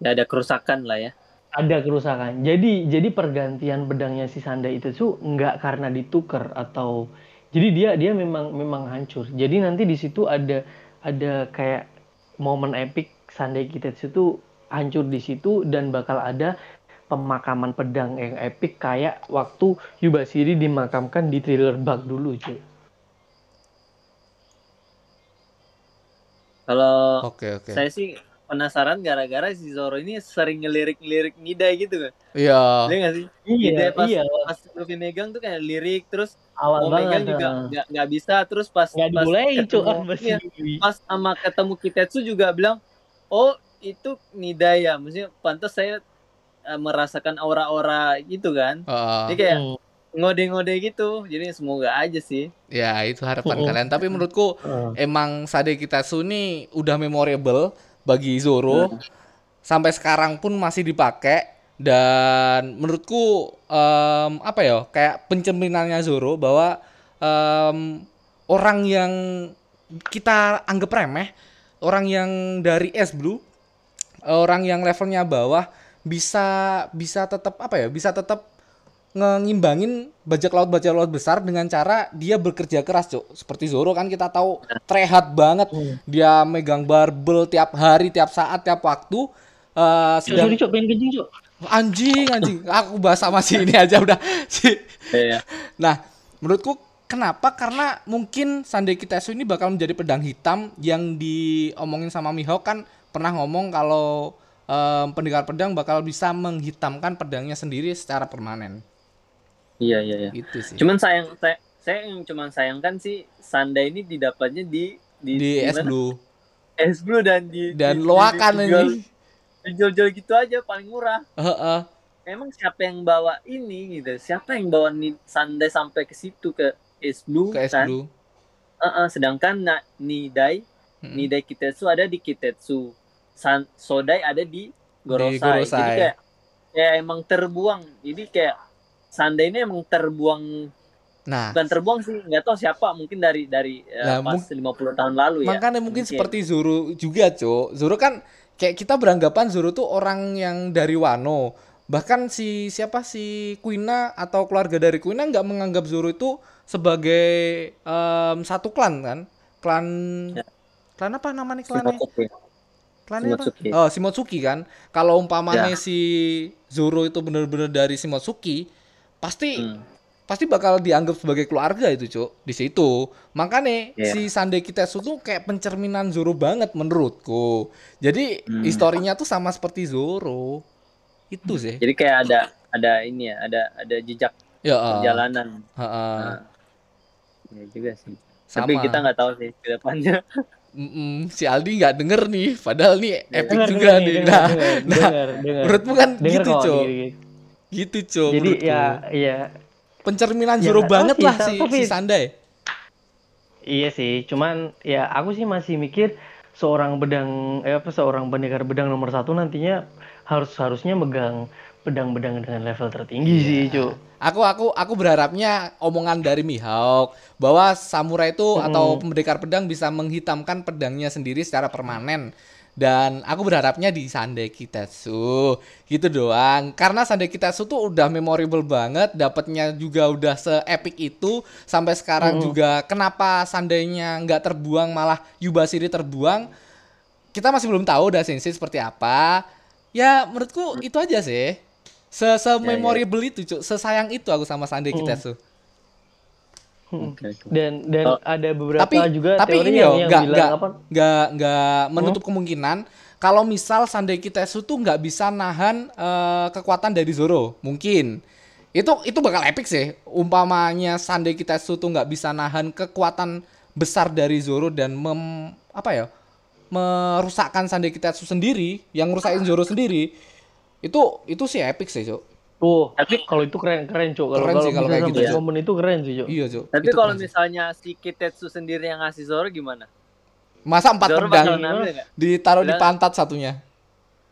Ya ada kerusakan lah ya. ada kerusakan. Jadi jadi pergantian pedangnya si Sandai itu tuh nggak karena ditukar atau jadi dia dia memang memang hancur. Jadi nanti di situ ada ada kayak momen epic Sandai Kitetsu tuh hancur di situ dan bakal ada pemakaman pedang yang epic kayak waktu Yubashiri dimakamkan di thriller bug dulu cuy. Kalau Oke, oke. saya sih penasaran gara-gara si Zoro ini sering ngelirik-lirik Nida gitu kan. Iya. Iya nggak sih? Iya pas, iya pas Luffy megang tuh kayak lirik terus awal mau banget megang juga nggak nggak bisa terus pas nggak pas cuy ketemu- Yui. pas sama ketemu Kitetsu juga bilang oh itu Nida ya maksudnya pantas saya eh, merasakan aura-aura gitu kan Heeh. jadi kayak Hmm. ngode-ngode gitu jadi semoga aja sih ya, itu harapan Mm-mm. kalian. Tapi menurutku Heeh. emang Sandai Kitetsu ini udah memorable bagi Zoro. sampai sekarang pun masih dipakai dan menurutku em, apa ya kayak pencerminannya Zoro bahwa em, orang yang kita anggap remeh orang yang dari S Blue orang yang levelnya bawah bisa bisa tetap apa ya bisa tetap ngimbangin bajak laut bajak laut besar dengan cara dia bekerja keras cuk seperti Zoro kan kita tahu trehat banget dia megang barbel tiap hari tiap saat tiap waktu Eh, Cuk, sedang sorry, Cuk, pengen kencing, Cuk. anjing anjing aku bahas sama si ini aja udah si Iya. Nah, menurutku kenapa? Karena mungkin Sandai Kitesu ini bakal menjadi pedang hitam yang diomongin sama Mihawk kan pernah ngomong kalau em, pendekar pedang bakal bisa menghitamkan pedangnya sendiri secara permanen. Iya iya iya. Itu sih. Cuman sayang saya saya yang cuman sayangkan sih Sanda ini didapatnya di di, di S mana? Blue S Blue dan di dan di- loakan di- ini. dijual-jual gitu aja paling murah. Heeh. Emang siapa yang bawa ini gitu? Siapa yang bawa nih Sanda sampai ke situ ke S Blue ke S kan? Blue. Heeh, sedangkan na, Nidai Mm-mm. Nidai Kitetsu ada di Kitetsu. San, Sodai ada di Gorosai. Gorosai. Jadi kayak kayak emang terbuang. Jadi kayak Sanda ini emang terbuang Nah, bukan terbuang sih nggak tahu siapa mungkin dari dari Nah, pas mung- 50 tahun lalu ya makanya mungkin seperti Zoro juga, Cok. Zoro kan kayak kita beranggapan Zoro tuh orang yang dari Wano. Bahkan si siapa si Kuina atau keluarga dari Kuina nggak menganggap Zoro itu sebagai em, satu klan kan? Klan Ya. klan apa namanya klannya? Shimotsuki. Klannya apa? Oh, Shimotsuki kan. Kalau umpamanya Ya. si Zoro itu benar-benar dari Shimotsuki, pasti Hmm. pasti bakal dianggap sebagai keluarga itu, Cuk. Di situ. Makanya Iya. si Sande Kitesu tuh kayak pencerminan Zoro banget menurutku. Jadi Hmm. historinya tuh sama seperti Zoro. Itu sih. jadi kayak ada ada ini ya ada ada jejak Ya, ah. perjalanan Ha-ha. Nah, ya juga sih sama. tapi kita nggak tahu sih ke depannya Mm-mm, si Aldi nggak denger nih, padahal nih epic Dengar, juga dengar nih. dengar, Nah, dengar, nah, dengar. menurutmu kan Dengar gitu, gini-gini. Gitu, Cuk. Jadi menurutku. ya, ya, pencerminan Ya, nggak banget lah si, si Sandai. iya sih. Cuman ya aku sih masih mikir seorang pedang, eh apa seorang pendekar pedang nomor satu nantinya harus harusnya megang pedang-pedang dengan level tertinggi sih, Cuk. Aku aku aku berharapnya omongan dari Mihawk bahwa samurai itu atau pendekar pedang bisa menghitamkan pedangnya sendiri secara permanen. Dan aku berharapnya di Sandai Kitetsu gitu doang. Karena Sandai Kitetsu tuh udah memorable banget, dapatnya juga udah se-epic itu sampai sekarang juga kenapa Sandainya nggak terbuang malah Yubashiri terbuang. Kita masih belum tahu dah sensei seperti apa. Ya menurutku itu aja sih. Se se memorable itu, Cuk. Sesayang itu aku sama Sandai Kitetsu. Hmm. Oke. Dan dan Oh. ada beberapa Tapi juga tapi teori ini yang, yang nggak bilang nggak apa? nggak nggak menutup kemungkinan kalau misal Sandai Kitetsu tuh nggak bisa nahan eh, kekuatan dari Zoro, mungkin. Itu itu bakal epic sih. Umpamanya Sandai Kitetsu tuh nggak bisa nahan kekuatan besar dari Zoro dan mem apa ya? merusakkan Sandai Kitetsu sendiri, yang ngerusakin Zoro sendiri. Itu itu sih epic sih, Cuk. Tuh, Tapi- kalau itu keren keren cuk. Kalau Keren kalau sih kalau bisa kayak sampai gitu, momen itu keren sih cuk. Iya, Cuk. tapi kalau misalnya si Kitetsu sendiri yang ngasih Zoro gimana masa empat Zoro pedang ditaruh di pantat satunya.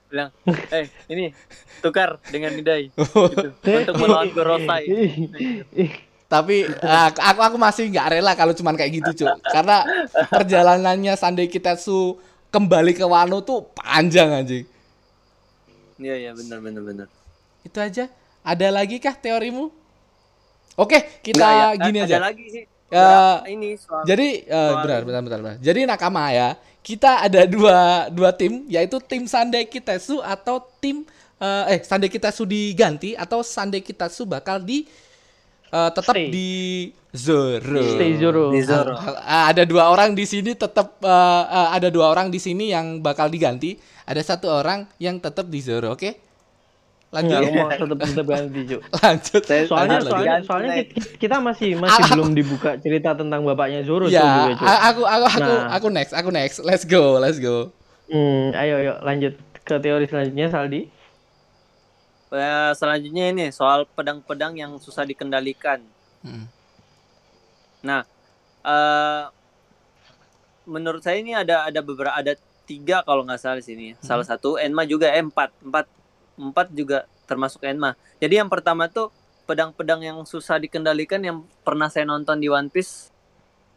bilang eh ini tukar dengan Nidai (laughs) gitu, untuk melawan Gorosai (laughs) Tapi eh, aku aku masih nggak rela kalau cuman kayak gitu, Cuk. Karena perjalanannya Sandai Kitetsu kembali ke Wano tuh panjang anjing. iya iya benar benar benar Itu aja. Ada lagi kah teorimu? Oke, kita Nggak, ya, gini ada aja. lagi sih Berapa ini soal Jadi eh, soal- benar, benar, benar, benar. Jadi nakama ya. Kita ada dua dua tim, yaitu tim Sandai Kitetsu atau tim eh, eh Sandai Kitetsu diganti atau Sandai Kitetsu bakal di eh, tetap Stay. di Zoro. Stay Zoro. Di Zoro. Ah, ada dua orang di sini tetap eh, eh, ada dua orang di sini yang bakal diganti. Ada satu orang yang tetap di Zoro, oke? Lanjut. Enggak, aku mau tetap tetap ganti cuk. (laughs) Lanjut. Soalnya Lanjut, soalnya, lanjut. soalnya kita, masih masih Ah, belum dibuka cerita tentang bapaknya Zoro Cuk, Ya, juga, aku aku aku Nah. aku next, aku next. Let's go, let's go. Hmm, ayo ayo lanjut ke teori selanjutnya Saldi. Eh, selanjutnya ini soal pedang-pedang yang susah dikendalikan Hmm. Nah, eh menurut saya ini ada ada beberapa ada tiga kalau nggak salah di sini. Hmm. Salah satu Enma juga eh, empat empat empat juga termasuk Enma. Jadi yang pertama tuh pedang-pedang yang susah dikendalikan yang pernah saya nonton di One Piece.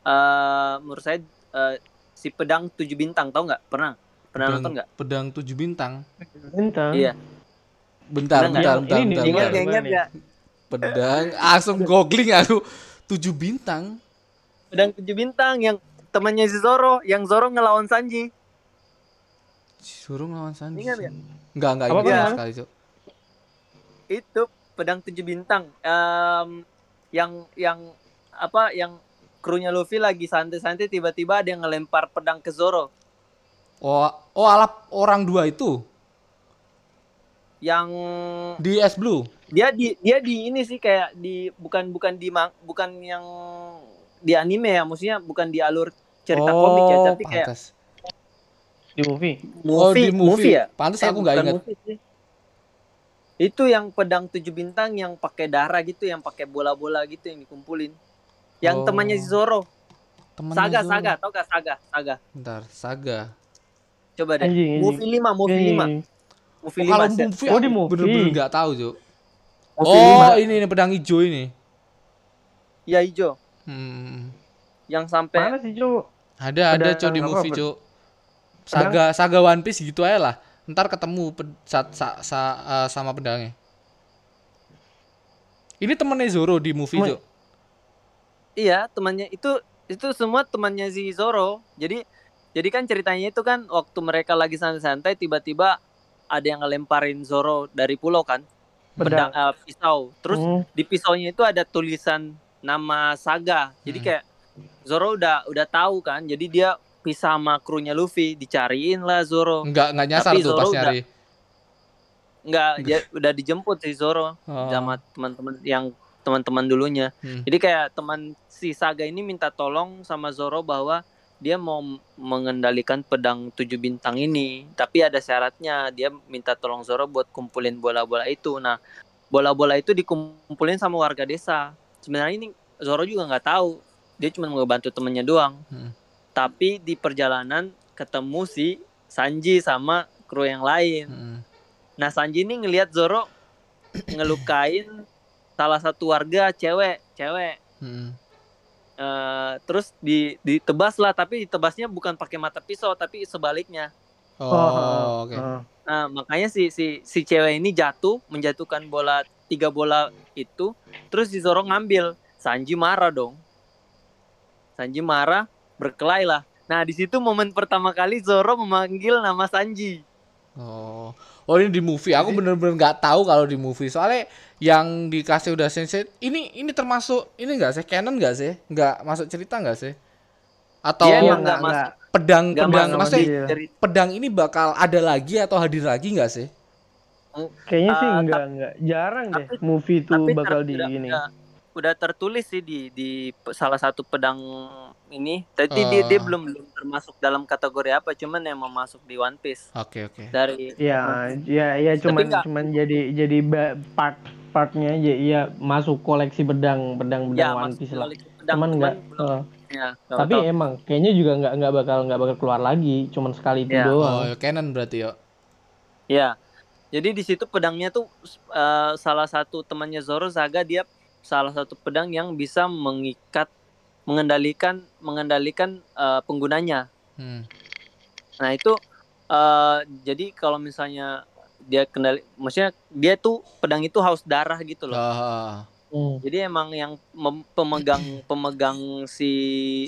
eh menurut saya eh, si pedang tujuh bintang tahu nggak? Pernah? Pernah Pedang- nonton nggak? Pedang tujuh bintang. Bintang. Iya. Bentar, Pernah bentar, nggak? bentar, Ini bentar, Ingat bentar. nggak? Ingat nggak? Pedang, langsung googling aku. Tujuh bintang. Pedang tujuh bintang yang temannya si Zoro, yang Zoro ngelawan Sanji. Suruh ngelawan Sanji. Ingat nggak? Enggak, enggak ingat sama sekali, Cuk. itu pedang tujuh bintang Em, yang yang apa yang krunya Luffy lagi santai-santai tiba-tiba ada yang ngelempar pedang ke Zoro Oh, oh alap orang dua itu yang di S Blue. dia di dia di ini sih kayak di bukan bukan di mang- bukan yang di anime ya maksudnya bukan di alur cerita komik ya tapi kayak Oh, pantes. Di movie. movie oh, di movie. ya Pantes Eh, aku nggak ingat. movie itu yang pedang tujuh bintang yang pakai darah gitu yang pakai bola-bola gitu yang dikumpulin yang Oh. temannya si Zoro Temennya Saga, Zoro. Saga, tau gak Saga? Saga. Bentar, Saga. Coba deh. Anjing. Movie 5, movie Ini- 5. Movie Oh, 5. kalau movie Oh, aku di movie. bener-bener nggak tahu, Cuk. Movie Oh, 5. ini nih pedang hijau ini. Ya hijau. Hmm. Yang sampai Mana sih, Cuk? Ada ada Cuk di movie? Cuk. Saga Saga One Piece gitu aja lah. Ntar ketemu ped- sa- sa- sa- eh, sama pedangnya. Ini temennya Zoro di movie, Temen- Cuk. iya, temannya itu itu semua temannya si Zoro. Jadi jadi kan ceritanya itu kan waktu mereka lagi santai-santai tiba-tiba ada yang ngelemparin Zoro dari pulau kan. Pedang eh, pisau. Terus Hmm. di pisaunya itu ada tulisan nama Saga. Jadi Hmm. kayak Zoro udah udah tahu kan. Jadi dia pisah sama krunya Luffy, dicariin lah Zoro. Enggak enggak nyasar Tapi tuh Zoro pas udah- nyari. Enggak, dia (laughs) udah dijemput si Zoro Oh. sama teman-teman yang teman-teman dulunya. Hmm. Jadi kayak teman si Saga ini minta tolong sama Zoro bahwa dia mau mengendalikan pedang tujuh bintang ini, tapi ada syaratnya. Dia minta tolong Zoro buat kumpulin bola-bola itu. Nah, bola-bola itu dikumpulin sama warga desa. Sebenarnya ini Zoro juga nggak tahu. Dia cuma mau bantu temennya doang. Hmm. Tapi di perjalanan ketemu si Sanji sama kru yang lain. Hmm. Nah Sanji ini ngelihat Zoro (coughs) ngelukain salah satu warga cewek, cewek. Hmm. Eh, terus di ditebas lah, tapi ditebasnya bukan pakai mata pisau, tapi sebaliknya. Oh, oke. Ah. Nah makanya si si si cewek ini jatuh, menjatuhkan bola tiga bola itu, terus si Zoro ngambil. Sanji marah dong. Sanji marah, berkelahi lah. Nah di situ momen pertama kali Zoro memanggil nama Sanji. Oh. Oh ini di movie. Aku bener-bener nggak tahu kalau di movie. Soalnya yang dikasih udah sensei. Ini ini termasuk ini enggak sih canon enggak sih? Enggak masuk cerita enggak sih? Atau Iya, emang nggak nggak- masuk, pedang nggak pedang masuk maksudnya Iya. pedang ini bakal ada lagi atau hadir lagi enggak sih? Kayaknya sih enggak enggak jarang deh tapi- movie itu bakal di udah, gini. Udah, tertulis sih di di salah satu pedang ini. Tapi dia dia Oh. belum belum termasuk dalam kategori apa, cuman yang mau masuk di One Piece Oke oke. dari Ya, ya, ya cuman nggak- cuman jadi jadi part partnya aja iya masuk koleksi pedang pedang pedang ya One Piece lah. pedang, Cuman enggak eh, ya, nggak tapi tahu. emang kayaknya juga enggak enggak bakal enggak bakal keluar lagi, cuman sekali itu Ya. doang. Oh, canon berarti ya. ya. Jadi di situ pedangnya tuh eh, salah satu temannya Zoro Saga dia salah satu pedang yang bisa mengikat mengendalikan mengendalikan eh, penggunanya. Hmm. Nah itu eh jadi kalau misalnya dia kendali, maksudnya dia tuh pedang itu haus darah gitu loh. Ah, Hmm. Jadi emang yang mem- pemegang (laughs) pemegang si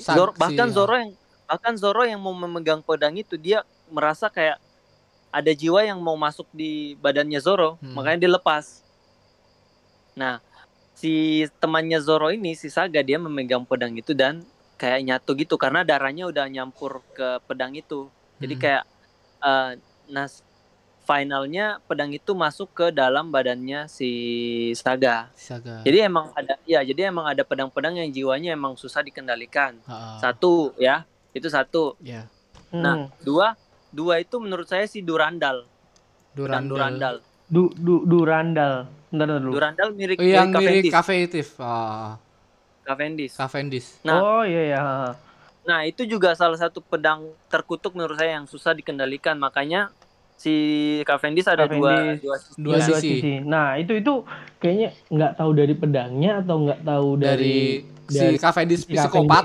Zoro bahkan ya. Zoro yang bahkan Zoro yang mau memegang pedang itu dia merasa kayak ada jiwa yang mau masuk di badannya Zoro, Hmm. makanya dia lepas. Nah si temannya Zoro ini si Saga dia memegang pedang itu dan kayak nyatu gitu karena darahnya udah nyampur ke pedang itu. Jadi Hmm. kayak eh nas finalnya pedang itu masuk ke dalam badannya si Saga. Saga. Jadi emang ada ya, jadi emang ada pedang-pedang yang jiwanya emang susah dikendalikan. Ah, Satu ya, itu satu. ya. Nah, Hmm. dua dua itu menurut saya si Durandal. Durandal. Durandal. Du, du, Durandal. Bentar, bentar dulu. Durandal mirip Oh, yang kayak mirip Cavendish. Cavendish. Ah, Cavendish. Cavendish. Nah. oh iya ya. Nah, itu juga salah satu pedang terkutuk menurut saya yang susah dikendalikan. Makanya si Cavendish ada dua Cavendish. dua sisi. Dua Ya, sisi. Nah itu itu kayaknya nggak tahu dari pedangnya atau nggak tahu dari, dari, si Cavendish si psikopat.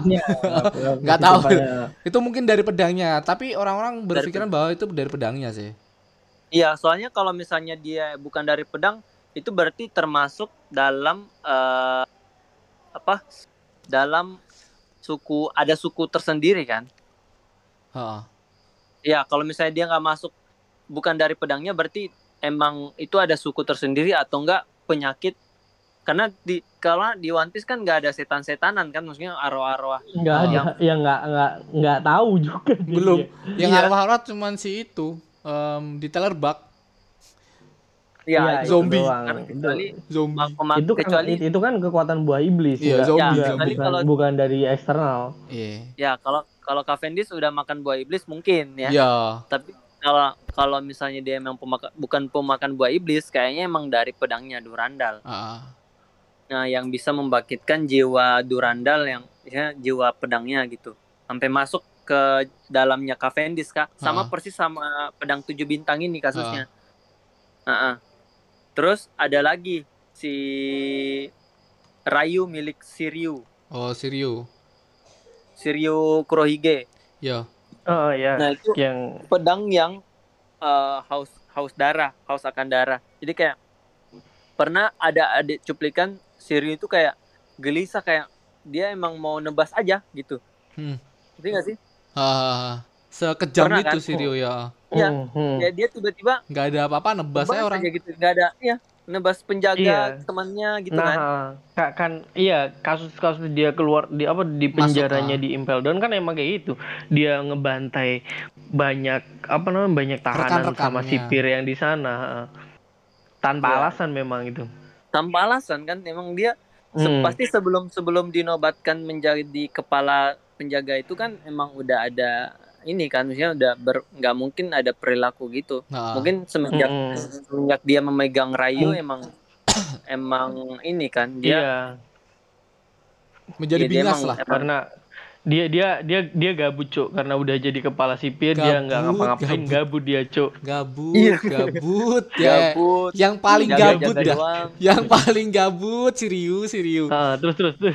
(laughs) Nggak tahu. Itu mungkin dari pedangnya tapi orang-orang berpikiran bahwa itu dari pedangnya sih Iya, soalnya kalau misalnya dia bukan dari pedang, itu berarti termasuk dalam eh, apa? Dalam suku ada suku tersendiri kan? Heeh. Iya, kalau misalnya dia nggak masuk bukan dari pedangnya, berarti emang itu ada suku tersendiri atau enggak penyakit? Karena di kalau di One Piece kan nggak ada setan-setanan kan, maksudnya arwah-arwah. nggak ada Yang- ya nggak nggak nggak tahu juga dia. belum yang Iya. arwah-arwah cuman si itu em, di Tellerbug Iya, Iya, itu itu zombie. doang. kan Itu- kecuali zombie itu kan kecuali itu, itu kan kekuatan buah iblis Iya, nggak- zombie, nggak- zombie. Kecuali bukan, kalau- bukan dari eksternal iya ya kalau kalau Cavendish udah makan buah iblis mungkin ya. ya Tapi kalau kalau misalnya dia emang pemakan bukan pemakan buah iblis, kayaknya emang dari pedangnya Durandal. Ah, Nah, yang bisa membangkitkan jiwa Durandal yang ya, jiwa pedangnya gitu. Sampai masuk ke dalamnya Cavendish Kak. Sama Ah. persis sama pedang tujuh bintang ini kasusnya. Ah, ah. Terus ada lagi si Rayu milik Siryu, oh Siryu Siryu Kurohige. ya oh ya Nah, itu yang pedang yang eh, haus haus darah, haus akan darah. Jadi kayak pernah ada ada cuplikan Siri itu kayak gelisah kayak dia emang mau nebas aja gitu. Hmm. Ngerti nggak sih? Ah, sekejam Pernah itu kan? Siryu ya Iya. Hmm, hmm. Ya dia tiba-tiba nggak ada apa-apa nebas nebas saya orang aja gitu, nggak ada ya nebas penjaga Iya. temannya gitu nah, kan. Kak, kan iya kasus-kasus dia keluar di apa di Masuk, penjaranya ah. di Impel Down kan emang kayak gitu. Dia ngebantai banyak apa namanya banyak tahanan sama Rekan-rekannya. sipir yang di sana. Tanpa Iya. alasan memang itu. Tanpa alasan kan emang dia se- Hmm. pasti sebelum sebelum dinobatkan menjadi kepala penjaga itu kan emang udah ada ini kan maksudnya udah ber nggak mungkin ada perilaku gitu. Nah, mungkin semenjak Mm-mm. semenjak dia memegang Rayu Hmm. emang emang ini kan dia Iya, menjadi ya, dia binas emang- lah emang- karena dia dia dia dia gabut cuk karena udah jadi kepala sipir dia nggak Gabut, ngapa-ngapain gabut. gabut dia cuk. gabut Iya. gabut ya gabut yang paling jaga-jaga gabut dah doang. yang paling gabut Siryu Siryu Ah, terus terus terus.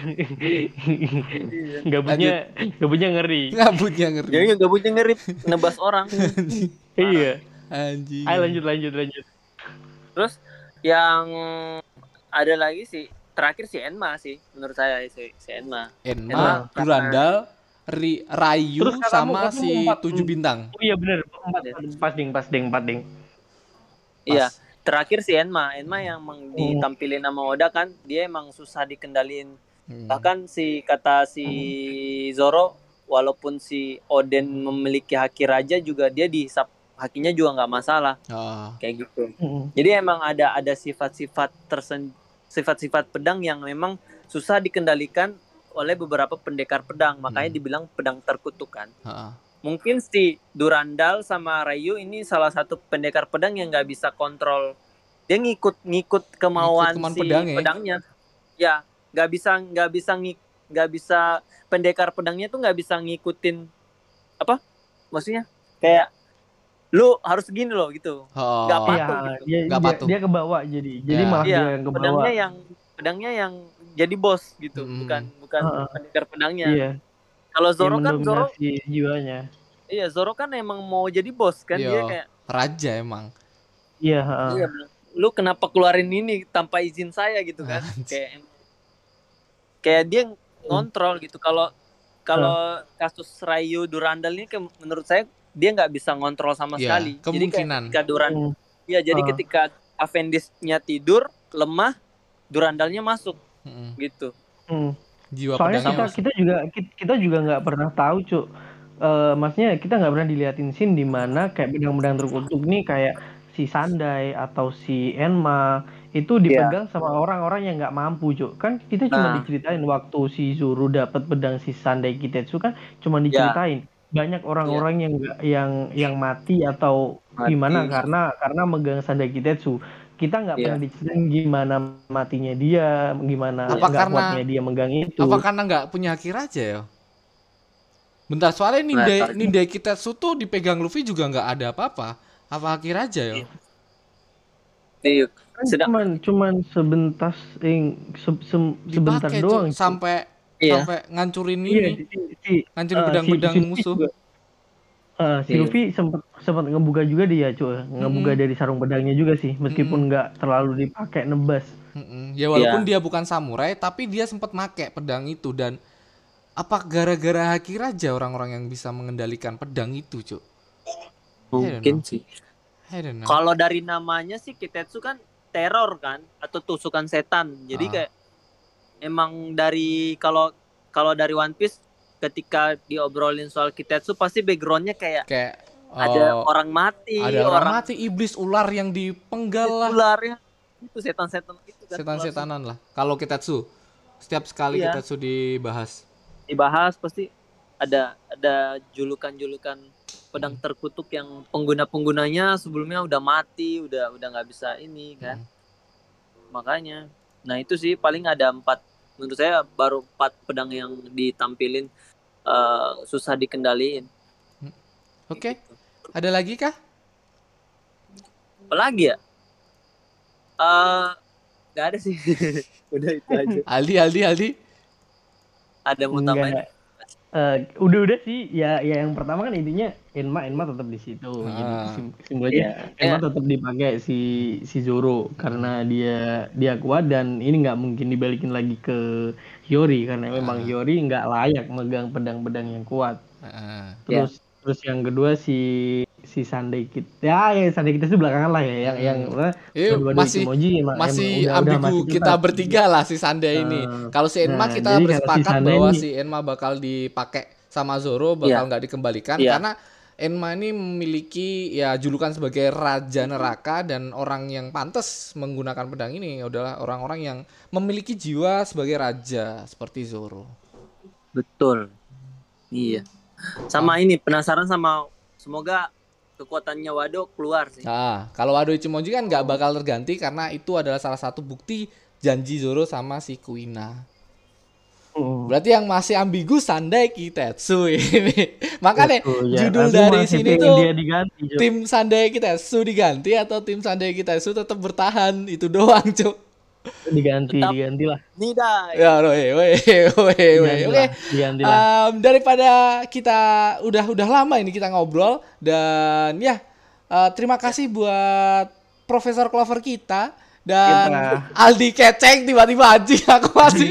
gabutnya gabutnya ngeri. gabutnya ngeri jadi gabutnya ngerip nebas orang (laughs) Iya. anjing Ayo lanjut lanjut lanjut. terus yang ada lagi sih terakhir si Enma sih menurut saya si, si Enma. Enma Enma, Durandal Ri, Rayu Terus sama si empat- tujuh bintang. Oh iya benar. Empat, pas ding pas ding empat ding. iya Pas. terakhir si Enma. Enma yang emang ditampilin sama Oda kan dia emang susah dikendalin Hmm. bahkan si kata si Zoro walaupun si Oden memiliki haki raja juga dia dihisap hakinya juga nggak masalah. Ah, kayak gitu. Mm. Jadi emang ada ada sifat-sifat tersen sifat-sifat pedang yang memang susah dikendalikan oleh beberapa pendekar pedang, makanya Hmm. dibilang pedang terkutukan. ah. Mungkin si Durandal sama Rayu ini salah satu pendekar pedang yang nggak bisa kontrol. Dia ngikut ngikut kemauan kemauan si pedang ya? pedangnya. Ya, nggak bisa nggak bisa nggak bisa pendekar pedangnya tuh nggak bisa ngikutin apa? Maksudnya kayak lu harus gini loh gitu. Oh. Nggak Iya, patuh gitu. dia, Nggak dia, patuh. dia ke bawah jadi. Jadi Ya. malah Iya, dia yang ke bawah. pedangnya yang pedangnya yang jadi bos gitu, Hmm. bukan bukan pendekar pedangnya. Iya. Kalau Dia Zoro kan Zoro jiwanya. iya Zoro kan emang mau jadi bos kan dia Iya. kayak Raja emang. Iya, heeh. iya bilang, lu kenapa keluarin ini tanpa izin saya gitu kan. kayak kayak dia ngontrol gitu. Kalau kalau kasus Rayu Durandal ini ke- menurut saya dia nggak bisa ngontrol sama Iya, sekali. Jadi kemungkinan. ketika Duran Hmm. Iya, jadi Ah. ketika Avengers-nya tidur, lemah, Durandalnya masuk Mm-mm. gitu. Hmm. Jiwa Soalnya kita kita juga kita, juga nggak pernah tahu cuk. Eh, maksudnya kita nggak pernah diliatin scene di mana kayak pedang-pedang terkutuk nih kayak si Sandai atau si Enma itu dipegang sama orang-orang yang nggak mampu cuk. Kan kita cuma Nah. diceritain waktu si Zoro dapat pedang si Sandai Kitetsu kan cuma Ya. diceritain banyak orang-orang yang nggak yang yang mati atau Mati. gimana karena karena megang Sandai Kitetsu. Kita nggak Iya. pernah diceritain gimana matinya dia, gimana Apa nggak karena- kuatnya dia megang itu. apa karena nggak punya haki raja ya? Bentar, soalnya Nah, Nindai, tarik. Nindai Kitetsu tuh dipegang Luffy juga nggak ada apa-apa. Apa akhir aja ya? Iya. Kan Sedang cuman cuman sebentar eh, se- se- sebentar doang. Sampai Iya. sampai ngancurin Iya, ini, si, si, ngancurin ah, pedang-pedang si- si Luffy musuh. juga. Ah, si Iya. Luffy sempat sempat ngebuka juga dia, cuy. Ngebuka Mm-mm. dari sarung pedangnya juga sih, meskipun nggak terlalu dipakai nebas. Mm-mm. Ya walaupun Iya. dia bukan samurai, tapi dia sempat make pedang itu dan apa gara-gara haki raja orang-orang yang bisa mengendalikan pedang itu, Cuk? mungkin sih. I don't know. Kalau dari namanya sih Kitetsu kan teror kan atau tusukan setan. Jadi Ah. kayak emang dari kalau kalau dari One Piece ketika diobrolin soal Kitetsu pasti backgroundnya kayak Kayak ada oh, orang mati, ada orang, mati, iblis ular yang dipenggal lah, ularnya itu setan-setan itu kan. setan-setanan lah. Kalau Kitetsu, setiap sekali Iya. Kitetsu dibahas. Dibahas pasti ada ada julukan-julukan pedang Hmm. terkutuk yang pengguna-penggunanya sebelumnya udah mati, udah udah nggak bisa ini kan. Hmm. Makanya. Nah, itu sih paling ada empat menurut saya baru empat pedang yang ditampilin eh, susah dikendaliin. Oke, Gitu. ada lagi kah? Apalagi ya? Eh nggak ada sih. (laughs) udah itu aja. Aldi, Aldi, Aldi. Ada mau tambahin? Eh, udah udah sih. Ya ya yang pertama kan intinya Enma Enma tetap di situ. Jadi Ah. sim- simbolnya Enma tetap dipakai si si Zoro karena dia dia kuat dan ini nggak mungkin dibalikin lagi ke Hiyori karena memang Ah. Hiyori nggak layak megang pedang-pedang yang kuat. Heeh. terus terus yang kedua si si Sandai Kit ya ya Sandai Kit itu belakangan lah ya yang yang Eh, kedua dari masih emang- masih emang udah- udah ambigu masih kita tetap. bertiga lah si Sanda ini. Nah, Kalau si Enma nah, kita si bersepakat Sanda bahwa ini- si Enma bakal dipakai sama Zoro bakal nggak dikembalikan Iya. karena Enma ini memiliki ya julukan sebagai raja neraka dan orang yang pantas menggunakan pedang ini adalah orang-orang yang memiliki jiwa sebagai raja seperti Zoro. Betul. Iya. Sama ini penasaran sama semoga kekuatannya Wado keluar sih. Nah, kalau Wado Ichimonji kan nggak bakal terganti karena itu adalah salah satu bukti janji Zoro sama si Kuina. Hmm. Berarti yang masih ambigu Sandai Kitetsu (laughs) ini. Makanya Betul, ya. judul Aku dari sini tuh dia diganti, tim Sandai Kitetsu diganti atau tim Sandai Kitetsu tetap bertahan itu doang, Cuk. Diganti Tetap- diganti lah Nida. Ya. Diganti Oke. lah, diganti lah. Em, daripada kita udah udah lama ini kita ngobrol dan ya eh, terima kasih buat Profesor Clover kita dan Kita. Aldi Keceng tiba-tiba anjing aku masih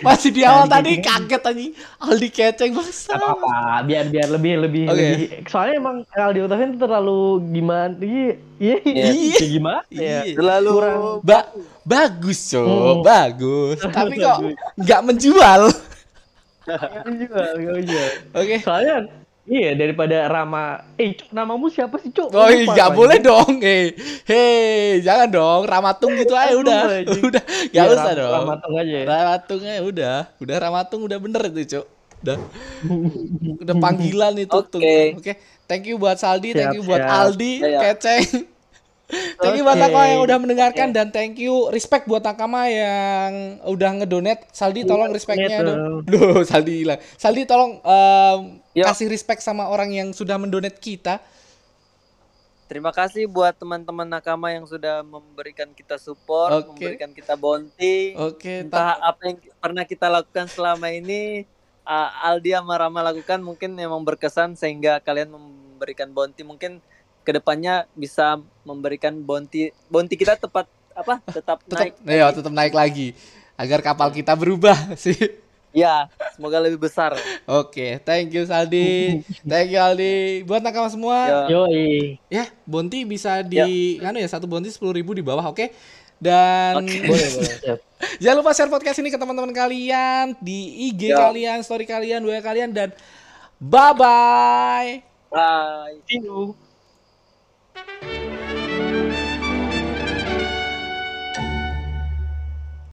masih di awal Aldi tadi Keceng. kaget anjing Aldi Keceng bangsa. Gak apa-apa biar biar lebih lebih Oke. lebih soalnya emang Aldi Otavian tuh terlalu gimana iya iya Iya. iya gimana Iya. ya Terlalu Kurang. Ba bagus, Cok. Hmm. Bagus. (laughs) Tapi kok nggak menjual. Iya juga, iya juga. Oke. soalnya iya daripada Rama eh Cuk, namamu siapa sih cuk Oh, Lupa nggak boleh dong. Eh, hei, jangan dong. Ramatung gitu aja udah. (laughs) Udah, Iya, nggak usah Ram- dong. Ramatung aja ya. Ramatung aja udah. Udah Ramatung udah bener itu, Cok. Udah. (laughs) udah panggilan itu. Oke. Oke. Thank you buat Saldi, thank Siap, you buat siap. Aldi, Iya. Keceng. Thank you buat. Nakama yang udah mendengarkan dan thank you respect buat Nakama yang udah ngedonate. Saldi tolong respectnya dong. Duh, Saldi hilang. Saldi tolong em, Yo. kasih respect sama orang yang sudah mendonate kita. Terima kasih buat teman-teman nakama yang sudah memberikan kita support, Oke. memberikan kita bounty. Oke, Entah apa yang pernah kita lakukan selama ini, uh, Aldi sama Rama lakukan mungkin memang berkesan sehingga kalian memberikan bounty. Mungkin ke depannya bisa memberikan bounty. Bounty kita tepat apa? Tetap, tetap naik. ya tetap naik lagi agar kapal kita berubah (laughs) sih. Ya, semoga lebih besar. Oke, thank you Saldi. Thank you Aldi. Buat nakama semua, Ya. Yoi. ya Bonti bisa di anu ya satu Bonti 10.000 di bawah, oke? Dan Oke. (laughs) boleh boleh siap. jangan lupa share podcast ini ke teman-teman kalian di IG Ya. kalian, story kalian, WA kalian dan bye bye. Bye. See you.